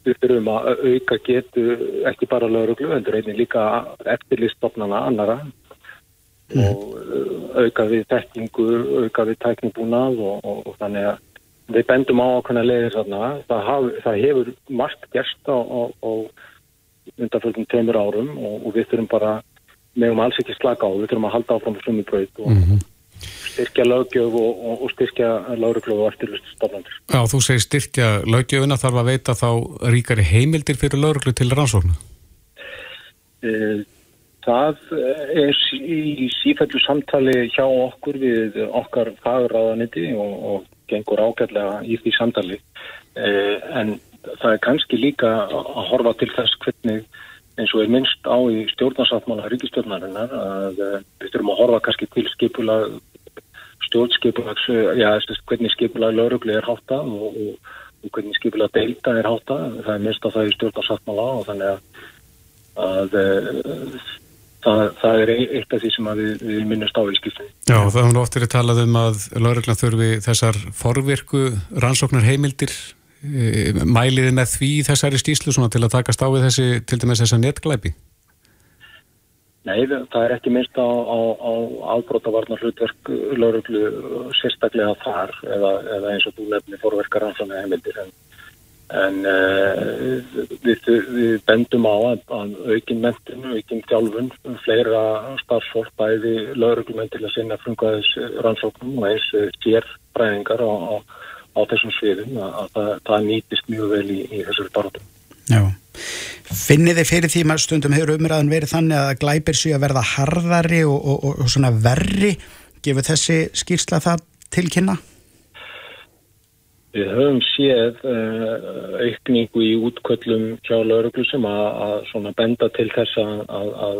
Speaker 9: við þurfum að auka getu ekki bara löguröklu, en reynin líka eftirlistofnana annara mm. og uh, auka við tekningu, auka við tekningbúnað og, og, og þannig að við bendum á okkurna leiðir þarna. Það, haf, það hefur margt gerst á, á, á undanfjöldum tveimur árum og, og við þurfum bara, meðum alls ekki slaka á, við þurfum að halda áfram í bröð og mm -hmm. styrkja lögjöf og styrkja lögreglu og eftirlustofnandur.
Speaker 2: Já, þú segir styrkja lögjöfuna, þarf að veita þá ríkari heimildir fyrir lögreglu til rannsóknu?
Speaker 9: Uh, Það er í sífællu samtali hjá okkur við okkar fagráðaniti og, og gengur ágætlega í því samtali. Eh, en það er kannski líka að horfa til þess hvernig eins og er minnst á í stjórnarsáttmála ríkistjórnarinnar að eh, við þurfum að horfa kannski til skipula stjórnskipulags, já, hvernig skipula laurugli er hátta og, og, og hvernig skipula deilta er hátta. Það er minnst á það í stjórnarsáttmála og þannig að, að eh, það, það er eitt af því sem við, við minnast á í skiptinni.
Speaker 2: Já, það hefur oft verið talað um að lauruglan þurfi þessar forvirku rannsóknar heimildir e, mæliði með því þessari stíslu til að takast á við þessi, til dæmis þessa netglæpi?
Speaker 9: Nei, það er ekki minnst á, á, á ábrótavarnar hlutverk lauruglu sérstaklega þar eða, eða eins og þú nefnir forverkar rannsóknar heimildir en en uh, við, við bendum á að, að aukin mentinu, aukin þjálfun fleira starfsfólk bæði lauruglumenn til að sinna frungaðis rannsóknum og eins sér bræðingar á, á, á þessum sviðum að, að það, það nýtist mjög vel í, í þessari baróttum.
Speaker 3: Já, finnir þið fyrir því að stundum hefur umræðan verið þannig að glæpir sér að verða harðari og, og, og svona verri gefur þessi skýrsla það til kynna?
Speaker 9: Við höfum séð uh, aukningu í útköllum hjá lauruglusum að benda til þess að, að, að,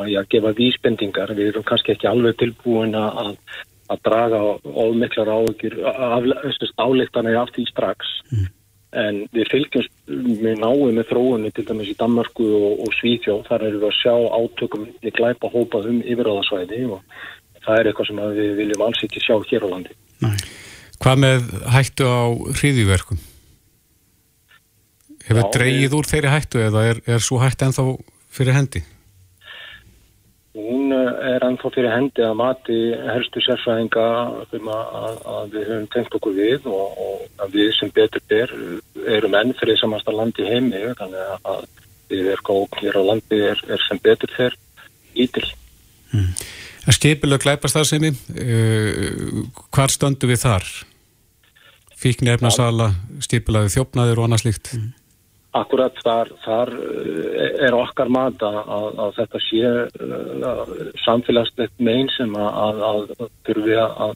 Speaker 9: að já, gefa vísbendingar. Við erum kannski ekki alveg tilbúin að draga áökjur, áleiktanir af því strax. Mm. En við fylgjumst með náðu með þróunni til dæmis í Danmarku og, og Svíþjóð. Þar erum við að sjá átökum í glæpa hópaðum yfiráðasvæði og það er eitthvað sem við viljum alls ekki sjá hér á landi.
Speaker 2: Hvað með hættu á hriðjúverkum? Hefur dreyið úr þeirri hættu eða er, er svo hættu ennþá fyrir hendi?
Speaker 9: Hún eh, er ennþá fyrir hendi að mati helstu sérfæðinga um að, að við höfum tengt okkur við og, og að við sem betur ber erum enn fyrir samasta landi heimi þannig að við erum hér á landi er, er sem betur fer ítil.
Speaker 2: Mm. Skipilega glæpast það sem ég, uh, hvar stöndu við þar? Fíkni efnasala, skipilega þjófnaður og annað slíkt? Mm.
Speaker 9: Akkurat þar, þar eh, er okkar mat að, að, að þetta sé uh, samfélagslegt meginn sem að, að þurfi að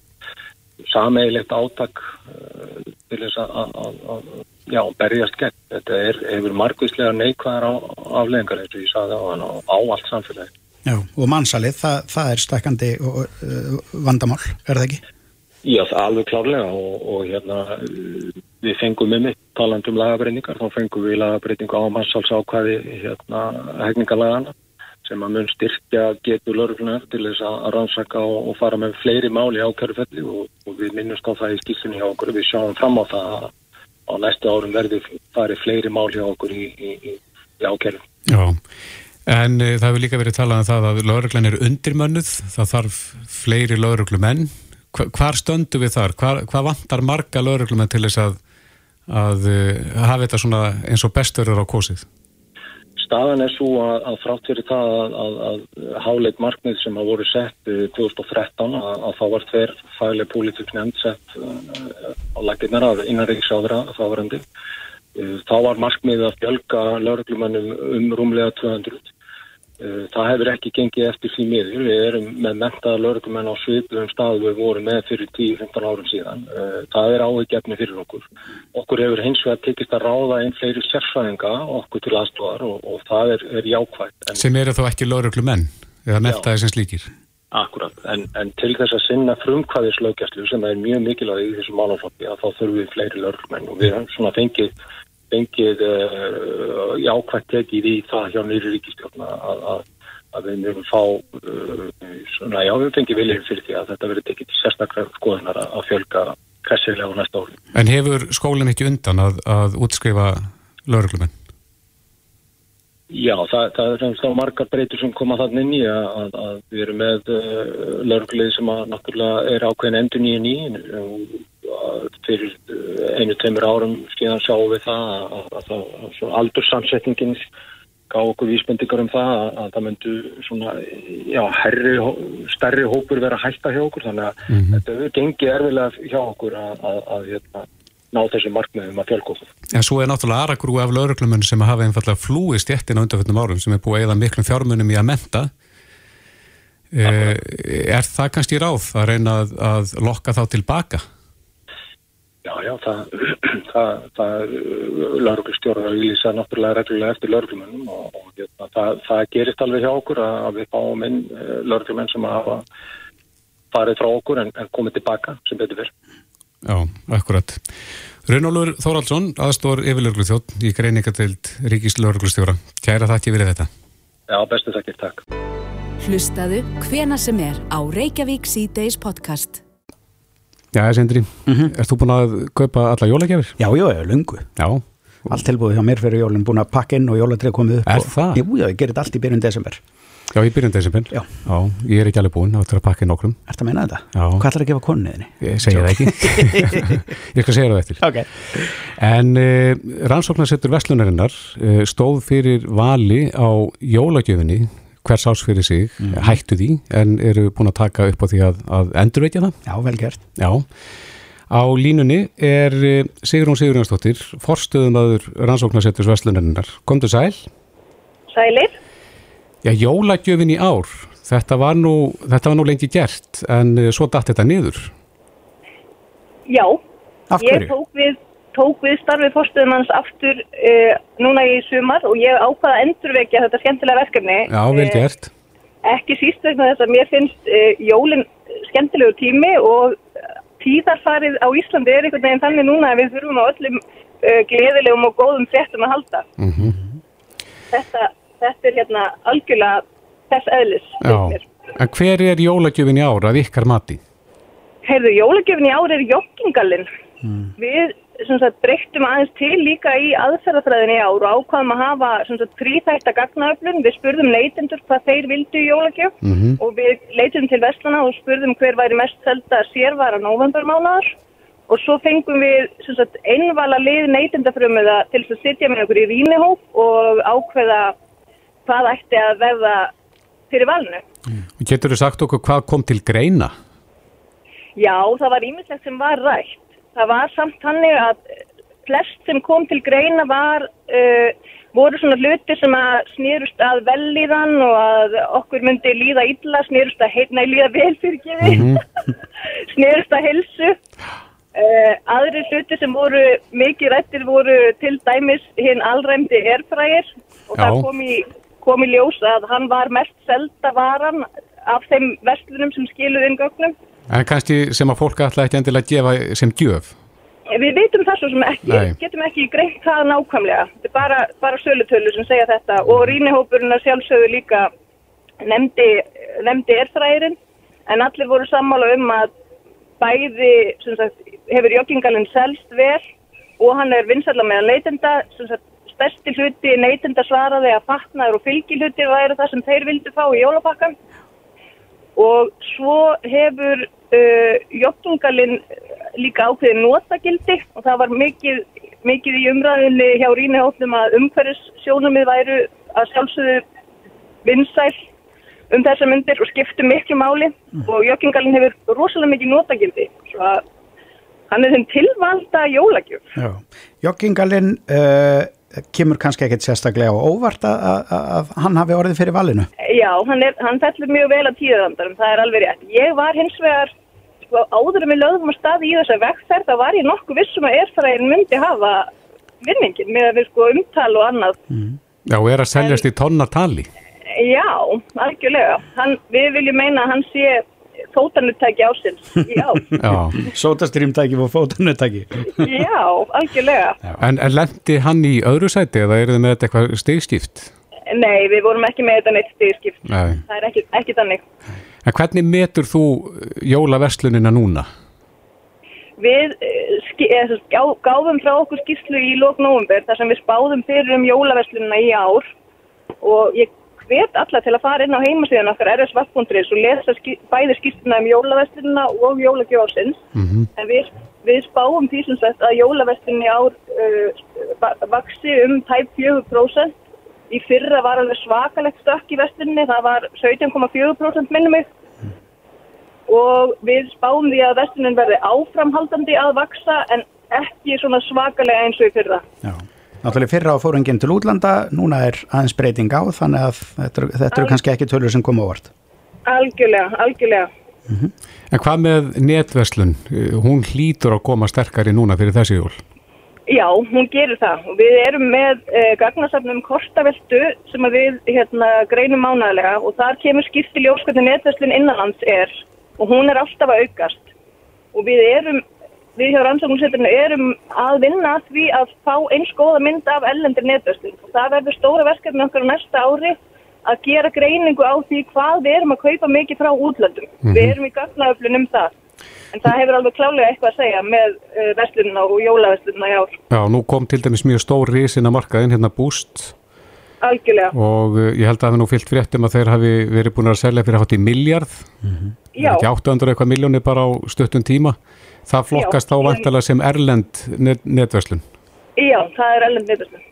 Speaker 9: sameigilegt átak uh, til þess að já, berjast gegn. Þetta er, hefur margvíslega neikvæðar á, afleggingar eins og ég saði á, á allt samfélagi.
Speaker 3: Já, og mannsalið, það, það er stekkandi uh, vandamál, er það ekki?
Speaker 9: Já, alveg klárlega og, og hérna við fengum með mitt talandum lagabreiningar, þá fengum við lagabreiningu á mannsalsákvæði hérna hefningalagana sem að mun styrkja getur lörglunar til þess að rannsaka og, og fara með fleiri máli ákjörufalli og, og við minnumst á það í skýrfunni hjá okkur við sjáum fram á það að á næstu árum verður farið fleiri máli hjá okkur í, í, í, í ákjörufalli.
Speaker 2: Já, En e, það hefur líka verið talað um það að lauruglan er undirmönnuð, það þarf fleiri lauruglumenn. Hva, hvar stöndu við þar? Hvar, hvað vantar marga lauruglumenn til þess að, að e, hafa þetta svona eins og besturur á kosið?
Speaker 9: Staðan er svo að, að frátt fyrir það að, að háleit markmið sem hafa voru sett 2013 að þá var tver fælega pólitík nefnd sett á laginnar af innanriðisáðra þávarandi. Þá var markmið að fjölga lauruglumannum um rúmlega 200. Eh, það hefur ekki gengið eftir því miður. Við erum með mentaða lauruglumenn á svipum staðu við vorum með fyrir 10-15 árum síðan. Eh, það er áhugjefni fyrir okkur. Okkur hefur hins vegar tekist að ráða einn fleiri sérfræðinga okkur til aðstofar og, og það er, er jákvægt.
Speaker 2: En... Sem eru þá ekki lauruglumenn eða mentaði sem slíkir?
Speaker 9: Akkurat, en, en til þess að sinna frumkvæðislaugjastlu sem er mjög mikilvæg í þessu málaflokki að þá þurfum við fleiri lörgmenn og við svona fengið, fengið uh, jákvægt tekið í það hjá nýri ríkistjórna að, að, að við mjögum fá uh, svona, já við fengið viljum fyrir því að þetta verið tekið til sérstaklega skoðunar að, fjölga kressilega á næsta óli.
Speaker 2: En hefur skólinn ekki undan að, að útskrifa lörglumenn?
Speaker 9: Já, það, það er þá margar breytur sem koma þannig inn í að, að við erum með uh, lörglið sem að náttúrulega er ákveðin endur nýju nýju og fyrir uh, einu, tveimur árum skíðan sjáum við það að, að, að aldursamsetningin gá okkur vísbendingar um það að það myndu svona, já, herri, stærri hópur vera hætta hjá okkur þannig að mm -hmm. þetta gengir erfilega hjá okkur að hérna ná þessi markmiðum að fjölgóða.
Speaker 2: En svo er náttúrulega aðragrú af lauruglumunum sem hafa einfallega flúið stjettin á undanfjöldnum árum sem er búið eða miklum fjármunum í að menta. E, er það kannski ráð að reyna að, að lokka þá tilbaka?
Speaker 9: Já, já, það, [CLEARS THROAT] það, það lauruglustjórar að výlýsa náttúrulega reglulega eftir lauruglumunum og, og hérna, það, það gerist alveg hjá okkur að við fáum inn eh, lauruglumenn sem hafa farið frá okkur en, en komið tilbaka sem betur fyrr.
Speaker 2: Já, akkurat. Rönnólur Þóraldsson, aðstór yfirlörglu þjótt í greiningateild Ríkislörglustjóra. Kæra þakki fyrir þetta.
Speaker 9: Já, bestu þakkir, takk.
Speaker 1: Hlustaðu hvena sem er á Reykjavík C-Days podcast.
Speaker 2: Já, Sendri, mm -hmm. erst þú búin að kaupa alla jólagjafir?
Speaker 3: Já, já, já, lungu.
Speaker 2: Já.
Speaker 3: Allt tilbúið hjá mér fyrir jólun, búin að pakka inn og jóladrið komið upp.
Speaker 2: Er
Speaker 3: og,
Speaker 2: það?
Speaker 3: Jú, já, ég gerir þetta allt í byrjun desember.
Speaker 2: Já, í byrjun desember.
Speaker 3: Já.
Speaker 2: Já, ég er ekki alveg þá ætlar að pakka inn okkur.
Speaker 3: Er þetta að meina þetta?
Speaker 2: Já.
Speaker 3: Hvað ætlar að gefa konniðinni?
Speaker 2: Ég segja það ekki. [LAUGHS] ég skal segja það eftir.
Speaker 3: Ok.
Speaker 2: En uh, rannsóknarsettur Vestlunarinnar uh, stóð fyrir vali á jólagjöfinni hvers ás fyrir sig, mm. hættu því en eru búin að taka upp á því að, að endurveitja það.
Speaker 3: Já, vel gert.
Speaker 2: Já. Á línunni er uh, Sigrún Sigurjónsdóttir, forstöðumadur rannsóknarsetturs Vestlunarinnar. Komdu sæl.
Speaker 10: Sælir.
Speaker 2: Já, jólagjöfin í ár, þetta var nú, þetta var nú lengi gert, en uh, svo dætt þetta niður.
Speaker 10: Já,
Speaker 3: Af
Speaker 10: ég
Speaker 3: hverju?
Speaker 10: tók við, tók við starfið fórstöðumanns aftur uh, núna í sumar og ég ákvaða að endurvekja þetta skemmtilega verkefni.
Speaker 2: Já, vel
Speaker 10: Eh,
Speaker 2: gert.
Speaker 10: Ekki síst vegna þess að mér finnst uh, jólin skemmtilegu tími og tíðarfarið á Íslandi er einhvern veginn þannig núna að við þurfum á öllum uh, gleðilegum og góðum fréttum að halda.
Speaker 2: Mm
Speaker 10: Þetta, þetta er hérna algjörlega þess eðlis.
Speaker 2: Já, en hver er jólagjöfin í ár að ykkar mati?
Speaker 10: Heyrðu, jólagjöfin í ár er joggingalinn. Við sem sagt, breyttum aðeins til líka í aðferðafræðin í ár og ákvaðum að hafa sem sagt, þrýþætta gagnaöflun. Við spurðum neytendur hvað þeir vildu í jólagjöf
Speaker 2: Mhm.
Speaker 10: og við leitum til vestlana og spurðum hver væri mest selda sérvara novembermánaðar og svo fengum við sagt, einvala lið neytendafrömmuða til að sitja með okkur í rínihóp og ákveða hvað ætti að verða fyrir valinu.
Speaker 2: Getur þú sagt okkur hvað kom til greina?
Speaker 10: Já, það var ímislegt sem var rætt. Það var samt þannig að flest sem kom til greina var, uh, voru svona hluti sem að snýrust að vellíðan og að okkur myndi líða illa, snýrust að heitna í líða vel fyrir
Speaker 2: Mhm. [LAUGHS]
Speaker 10: snýrust að helsu. Uh, aðri hluti sem voru mikið rættir voru til dæmis hinn allræmdi erfrægir og
Speaker 2: Já.
Speaker 10: það kom í, kom í ljós að hann var mest selda varan af þeim vestlunum sem skiluð inn gögnum.
Speaker 2: En kannski sem að fólk ætla ekki endilega að gefa sem gjöf.
Speaker 10: Við vitum það svo sem ekki,
Speaker 2: Nei.
Speaker 10: getum ekki greint það nákvæmlega. Þetta er bara, bara sölutölu sem segja þetta og rínihópurinn að sjálfsögðu líka nefndi, nefndi erfræðirinn en allir voru sammála um að bæði sem sagt, hefur joggingalinn selst vel og hann er vinsalla meðan neytenda sem sagt, stærsti hluti neytenda svaraði að fatnaður og fylgihluti væri það sem þeir vildu fá í jólapakkan og svo hefur uh, joggingalinn líka ákveðið notagildi og það var mikið, mikið í umræðinni hjá rínihófnum að umhverfis sjónumið væru að sjálfsögðu vinsæl um þessa myndir og skiptu miklu máli og joggingalinn hefur rosalega mikið notagildi svo að hann er þeim tilvalda jólagjöf.
Speaker 3: Já. Joggingalinn uh, kemur kannski ekkert sérstaklega á óvart að, að, að hann hafi orðið fyrir valinu.
Speaker 10: Já, hann, er, hann fellur mjög vel að tíðandarum, það er alveg rétt. Ég var hins vegar, sko, áður en við lögum að staði í þessa vegferð, þá var ég nokkuð vissum að erfæðin myndi hafa vinningin með að við sko umtal og annað.
Speaker 2: Já, og er að seljast í tonnatali.
Speaker 10: Já, algjörlega. Hann, við viljum meina að hann sé fótanuttæki ásins í ár. [LAUGHS]
Speaker 2: Já,
Speaker 3: Sótastrýmtæki og fótanuttæki.
Speaker 10: Já, algjörlega.
Speaker 2: en, en lendi hann í öðru sæti eða eru þið með þetta eitthvað stigskipt?
Speaker 10: Nei, við vorum ekki með þetta neitt stigskipt.
Speaker 2: Nei.
Speaker 10: Það er ekki, ekki þannig.
Speaker 2: En hvernig metur þú jólaverslunina núna?
Speaker 10: Við eh, sagt, gá, gáfum frá okkur skýrslu í lók nóvumber þar sem við spáðum fyrir um jólaverslunina í ár og ég hvet alla til að fara inn á heimasíðan okkar rsvatt.is og lesa ský, bæði skýrsluna um jólaverslunina og jólagjóðsins en við, við spáum því sem sagt að jólaverslunni í ár uh, vaksi um tæp 4% í fyrra var alveg svakalegt stökk í verslunni það var 17,4% minnum mig og við spáum því að vestunin verði áframhaldandi að vaksa en ekki svona svakalega eins og í fyrra.
Speaker 3: Já. Náttúrulega fyrra á fóringin til útlanda, núna er aðeins breyting á, þannig að þetta, eru- þetta eru kannski ekki tölur sem koma ávart.
Speaker 10: Algjörlega, algjörlega.
Speaker 2: En hvað með netverslun? Hún hlýtur að koma sterkari núna fyrir þessi jól.
Speaker 10: Já, hún gerir það og við erum með eh, gagnasafnum kortaveltu sem að við hérna, greinum mánaðlega og þar kemur skýrt í ljós hvernig netverslun innanlands er og hún er alltaf að aukast og við erum, við hjá rannsóknarseturinu erum að vinna því að fá eins góða mynd af ellendir netverslun og það verður stóra verkefni okkar á næsta ári að gera greiningu á því hvað við erum að kaupa mikið frá útlöndum. Við erum í gagnaöflun um það. En það hefur alveg klálega eitthvað að segja með uh, verslunina og jólaverslunina í ár.
Speaker 2: Já, nú kom til dæmis mjög stór risin að markaðin, hérna Boost
Speaker 10: Algjörlega.
Speaker 2: og eh, ég held að það hafi nú fyllt fréttum að þeir hafi verið búin að selja fyrir hátt í miljard,
Speaker 10: Já,
Speaker 2: ekki 800 eitthvað miljónir bara á stuttum tíma. Það flokkast
Speaker 10: Já,
Speaker 2: þá vantilega sem erlend net netverslun.
Speaker 10: já, það er ellend viðverslun.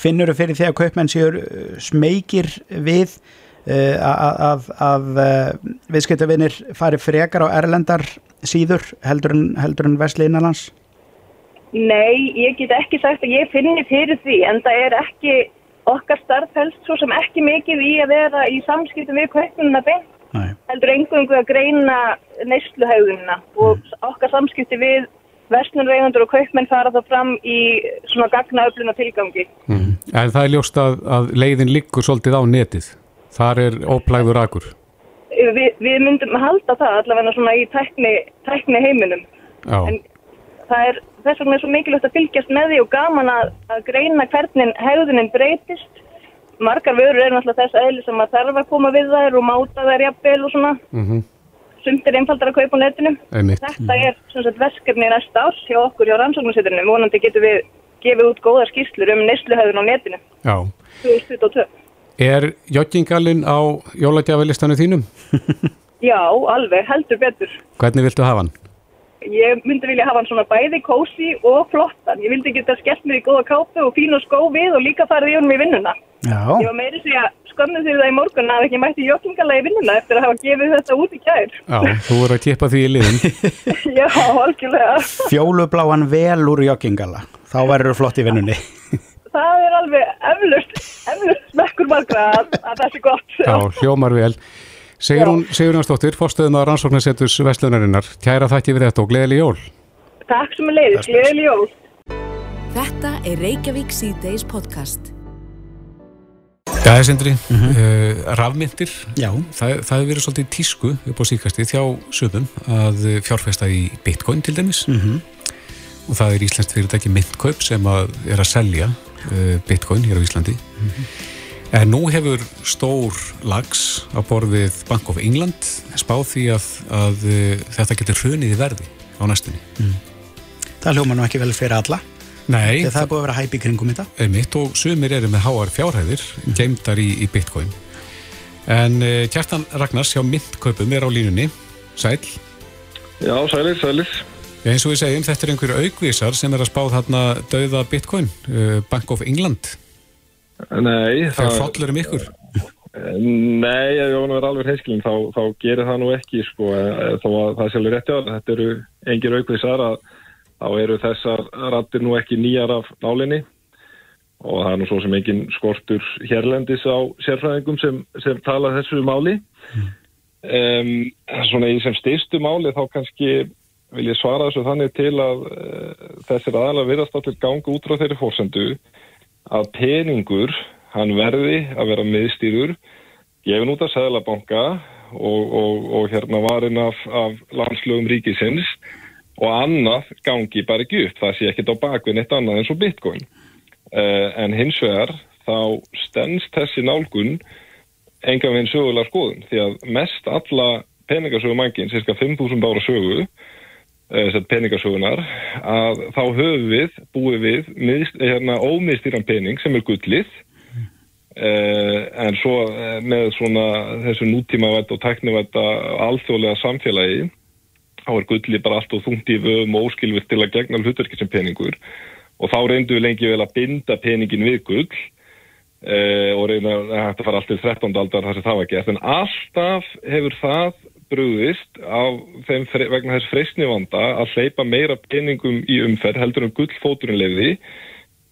Speaker 3: Finnur fyrir því að kaupmenn séur uh, smekir við uh, að, að, að uh, viðskiptavinir fari frekar á erlendar síður heldur en, heldur en vesli innanlands?
Speaker 10: Nei, ég get ekki sagt að ég finni fyrir því en það er ekki okkar starf helst svo sem ekki mikið í að vera í samskiptum við kaupmununa beint. Heldur einhverjum að greina neysluhæðunina og okkar samskipti við verslunreigundur og kaupmenn fara þá fram í svona gagnaöfluna tilgangi.
Speaker 2: Mm. En það er ljóst að, að leiðin liggur svolítið á netið. Þar er óplæður akur.
Speaker 10: Vi, við myndum halda það allavega svona í tækni, tækni heiminum.
Speaker 2: Já,
Speaker 10: En það er þess vegna er svo mikilvægt að fylgjast með því og gaman að, að greina hvernig hegðunin breytist. Margar vörur eru náttúrulega þess eðli sem að þarf að koma við þær og máta þær jafnvel og svona.
Speaker 2: mm
Speaker 10: Sumt er einfaldar að kaupa á netinu.
Speaker 2: einmitt.
Speaker 10: Þetta er sem sagt verkefni næsta árs hjá okkur hjá rannsóknarsetturinu. Vonandi getum við gefið út góðar skýrslur um neysluhæðun á netinu.
Speaker 2: Já.
Speaker 10: 2022.
Speaker 2: Er joggingalinn á jólagjafalistanum þínum? [LAUGHS]
Speaker 10: Já, alveg, heldur betur.
Speaker 2: Hvernig viltu hafa hann?
Speaker 10: Ég myndi vilja hafa hann svona bæði kósi og flottan. Ég vildi geta skellt mér í góða kápu og fín og skó við og líka farið í honum í vinnuna.
Speaker 3: Já,
Speaker 10: Ég var meiri því að skömmu fyrir það í morgun að ekki mætti joggingala í vinnuna eftir að hafa gefið þetta út í kær.
Speaker 2: Já, þú voru að kippa því í liðin. [LAUGHS]
Speaker 10: Já, algjörlega.
Speaker 3: fjólubláan vel úr joggingala. Þá verður flott í vinnunni. [LAUGHS]
Speaker 10: Það er alveg eflust, eflust smekkur margra að, að það sé gott.
Speaker 2: Já, hljómar vel. Sigrún, Sigrún Stóttir, fórstöðum að rannsóknarsetus Vestlunarinnar. Kæra þætti við þetta og gleðileg jól.
Speaker 10: Takk sem er leiðis, gleðileg jól.
Speaker 1: Þetta er Reykjavík C-Days podcast.
Speaker 2: Já, það er sendri. uh, rafmyndir.
Speaker 3: Já.
Speaker 2: Það, það hefur verið svolítið tísku upp á síkasti þjá sömum að eh, fjárfesta í bitcoin til dæmis. Og það er íslenskt fyrirtæki Myndkaup sem að er að selja uh, bitcoin hér á Íslandi. En nú hefur stór lags á borðið Bank of England spáð því að, að uh, þetta getur hrunið í verði á næstunni.
Speaker 3: Það hljóma nú ekki vel fyrir alla.
Speaker 2: Nei,
Speaker 3: Þegar það er búið að vera hæp í kringum þetta.
Speaker 2: Einmitt og sumir eru með háar fjárhæðir geimdar í, í bitcoin. En uh, Kjartan Ragnars hjá myndkaupum er á línunni. Sæl,
Speaker 7: Já, sælir, sælir.
Speaker 2: Já, eins og við segjum þetta er einhverju aukvísar sem er að spáð þarna dauða bitcoin, uh, Bank of England.
Speaker 7: Nei,
Speaker 2: þegar frollur um ykkur
Speaker 7: Nei, ef ég var nú verið alveg heiskilin þá, þá gerir það nú ekki sko, eh, þó að það er sjálfur rétti að þetta eru engir aukvísar að þá eru þessar rattir nú ekki nýjar af nálinni. Og það er nú svo sem engin skortur hérlendis á sérfræðingum sem, sem tala þessu máli. Um, svona í sem styrstu máli þá kannski vil ég svara þessu þannig til að uh, þessir aðalega virðast allir ganga út frá þeirri fórsendu að peningur, hann verði að vera miðstýrur
Speaker 11: gefin út af Sæðlabanka og, og, og hérna varinn af, af landslögum ríkisins og annað gangi bara ekki upp. Það sé ekkit á bakvinn eitt annað eins og bitcoin. Uh, en hins vegar þá stennst þessi nálgun enga veginn sögulega skoðun því að mest alla peningasögumangin, cirka 5.000 ára sögu uh, peningasögunar að þá höfum við búið við miðst, hérna, ómiðstýran pening sem er gullið Uh, en svo uh, með svona þessu nútímavætt og teknivætt alþjóðlega samfélagi þá er gulli bara allt og þungt í vöðum og óskilvitt til að gegna hlutverki sem peningur og þá reyndu við lengi vel að binda peningin við gull uh, og reynda að þetta fara alltaf 13. aldar þar sem það var gert en alltaf hefur það brúðist vegna þess freysnivanda að hleypa meira peningum í umferð heldur en gullfóturinn leiði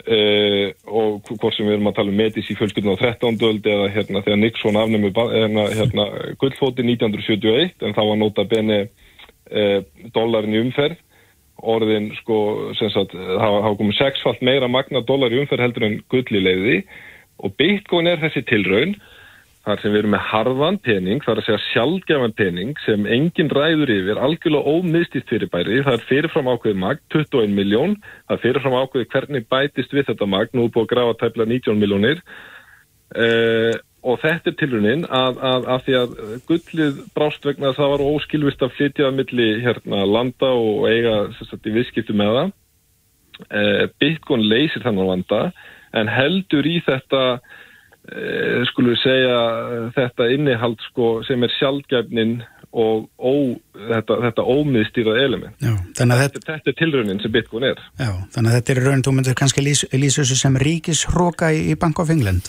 Speaker 11: Uh, og hvort sem við erum að tala um metis í fjölskyldinu á 13. öld eða hérna þegar Nixon afnæmi hérna, hérna gullfóti 1971 en þá var nota bene uh, dólarin í umferð. Orðin sko sagt hafa komið sexfalt meira magna dólar í umferð heldur en gulli leiði og bitcoin er þessi tilraun þar sem við erum með harðan pening, það er að segja sjálfgefan pening sem engin ræður yfir, algjörlega ómiðstýst fyrirbæri, það er fyrirfram ákveðið magn, 21 miljón, það er fyrirfram ákveðið hvernig bætist við þetta magn, nú er búið að grafa tæpla 19 miljónir uh, og þetta er tilrunin að, að, að því að gullið brást vegna að það var óskilvist að flytja millir hérna landa og eiga í visskiptu með það. Uh, Bitcoin leysir þannig vanda en heldur í þetta Eh, skulum við segja þetta innihald sko sem er sjálfgefnin og ó, þetta, þetta ómiðstýrað element.
Speaker 3: Já,
Speaker 11: þetta, þetta, þetta er tilraunin sem Bitcoin er.
Speaker 3: Já, þannig að þetta er raun, þú myndir kannski lýsa þessu sem ríkishróka í, í Bank of England.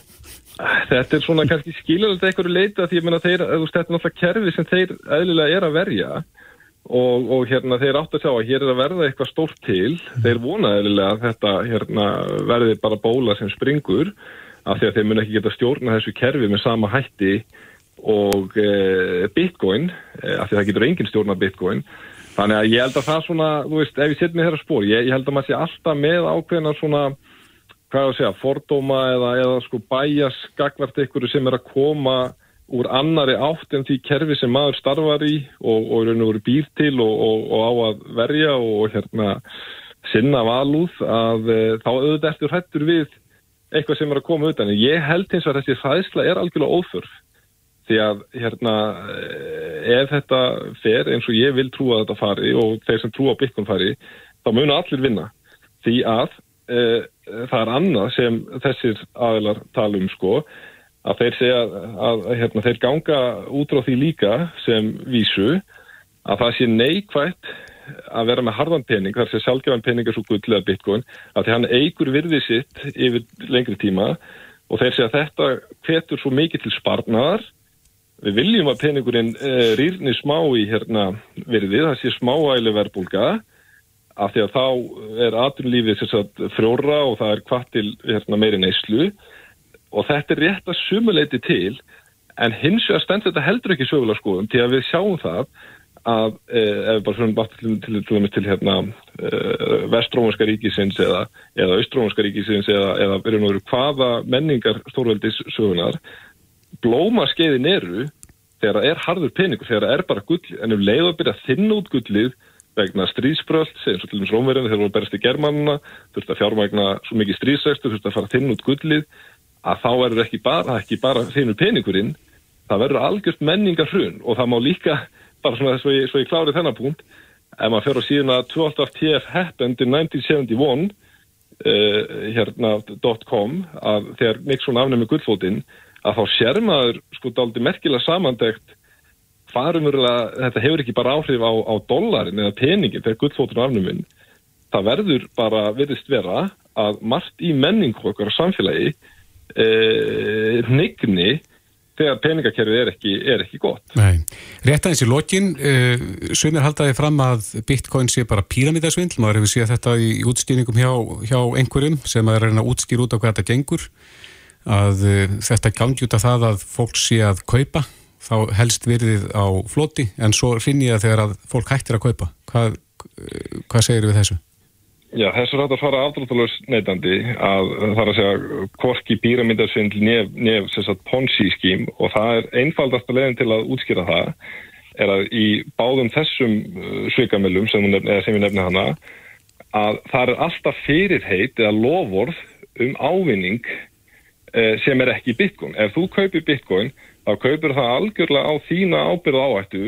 Speaker 11: Þetta er svona kannski skiljaðilegt eitthvað leita því að þeir, þetta er náttúrulega kerfi sem þeir eðlilega er að verja og, og hérna þeir átt að sjá að hér er að verða eitthvað stórt til, þeir vona eðlilega að þetta hérna, verði bara bóla sem springur af því að þeir mun ekki geta stjórna þessu kerfi með sama hætti og e, bitcoin, e, af því að það getur engin stjórna bitcoin. Þannig að ég held að það svona, þú veist, ef ég set mér þeirra spór, ég, ég held að maður sé alltaf með ákveðna svona, hvað ég segja, fordóma eða, eða sko bæjas gagvart ykkur sem er að koma úr annari átt en því kerfi sem maður starfar í og, og raun og veru býr til og, og, og á að verja og hérna sinna valúð að e, þá auðvitað eftir hættur við eitthvað sem er að koma utan. Ég held eins og að þessi fæðsla er algjörlega óþurf því að hérna eh, ef þetta fer eins og ég vil trúa að þetta fari og þeir sem trúa Bitcoin fari, þá munu allir vinna því að e, það er annað sem þessir aðilar tala um sko að þeir segja að, hérna, þeir ganga út á því líka sem vísu að það sé neikvægt að vera með harðan pening, þar sé sjálfgefan peningar svo gullið að bitcoin, að því hann eigur virðið sitt yfir lengri tíma og þeir segja að þetta hvetur svo mikið til sparnar við viljum að peningurinn e, rýrni smá í hérna virðið, það sé smáæli verbulga af því að þá er aðrunlífið frjóra og það er hvað til hérna, meiri neyslu. Og þetta er rétt að sumuleiti til en hins vegar stend þetta heldur ekki sögulega skoðum til að við sjáum það að eh, ef við bara fyrir bátt til, til, til, hérna, eh, vestrómanska ríkisins eða, eða austrómanska ríkisins eða, eða verið náður hvaða menningar stórveldis sögunar blóma skeiðin eru þegar það er harður peningur, þegar það er bara gull en ef leiða byrja að þinna út gullið vegna stríðsbröld, segjum svo til dæmis rómverðinu þegar voru berast í germanuna, þurfti að fjármægna svo mikið stríðsækstu, þurfti að fara að þinna út gullið. Að þá verður ekki bara, ekki bara þinnu peningurinn, það verður algjört menningar hrun og það má líka bara svona svo ég, svo ég klári þennan punkt ef maður fer á síðan að 12 of TF happened in 1971 uh, hérna .com að þegar Nixon afnæmi gullfótinn að þá sér maður sko daldi merkilega samandegt þetta hefur ekki bara áhrif á, á dollarin eða peningin þegar gullfótinn afnæmin það verður bara virðist vera að margt í menningu okkar samfélagi eh, nigni þegar peningakerfið er ekki, er ekki gott.
Speaker 2: Nei. Rétt aðeins í lokin, uh, sumir haldaði fram að bitcoin sé bara píramítasvindl, maður hefur séð þetta í útstýringum hjá, hjá einhverjum sem að reyna að útskýra út á hvað þetta gengur, að uh, þetta gangi út af það að fólk sé að kaupa, þá helst verðið á floti, en svo finn ég að þegar að fólk hættir að kaupa. Hvað, uh, hvað segir við þessu?
Speaker 11: Já, þessu hægt að fara afdráttalus neytandi að það er að segja korki píramítarsvindl nef, nef ponzi skím og það er einfaldasta leginn til að útskýra það er að í báðum þessum uh, svikamilum sem, sem ég nefni hana að það er alltaf fyrirheit eða lofvorð um ávinning eh, sem er ekki bitcoin. Ef þú kaupir bitcoin þá kaupir það algjörlega á þína ábyrða áættu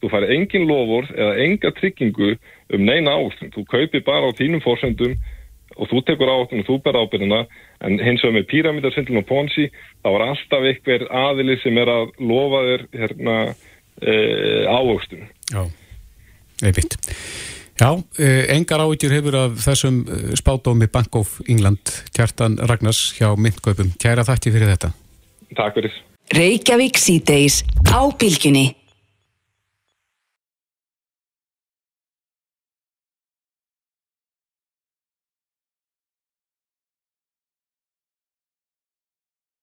Speaker 11: þú fær engin lofvorð eða enga tryggingu um neina ástun. Þú kaupir bara á þínum fórsendum og þú tekur ástun og þú ber ábyrðina en hins vegar með píramítarsvindlum og ponsi þá er alltaf einhver aðili sem er að lofa þér hérna, e, ávöxtun.
Speaker 2: Já, einmitt. Já, e, engar áhyggjur hefur af þessum e, spátómi Bank of England, Kjartan Ragnars hjá myndkaupum. Kæra þætti fyrir þetta.
Speaker 11: Takk fyrir.
Speaker 1: Reykjavík C-Days á Bilginni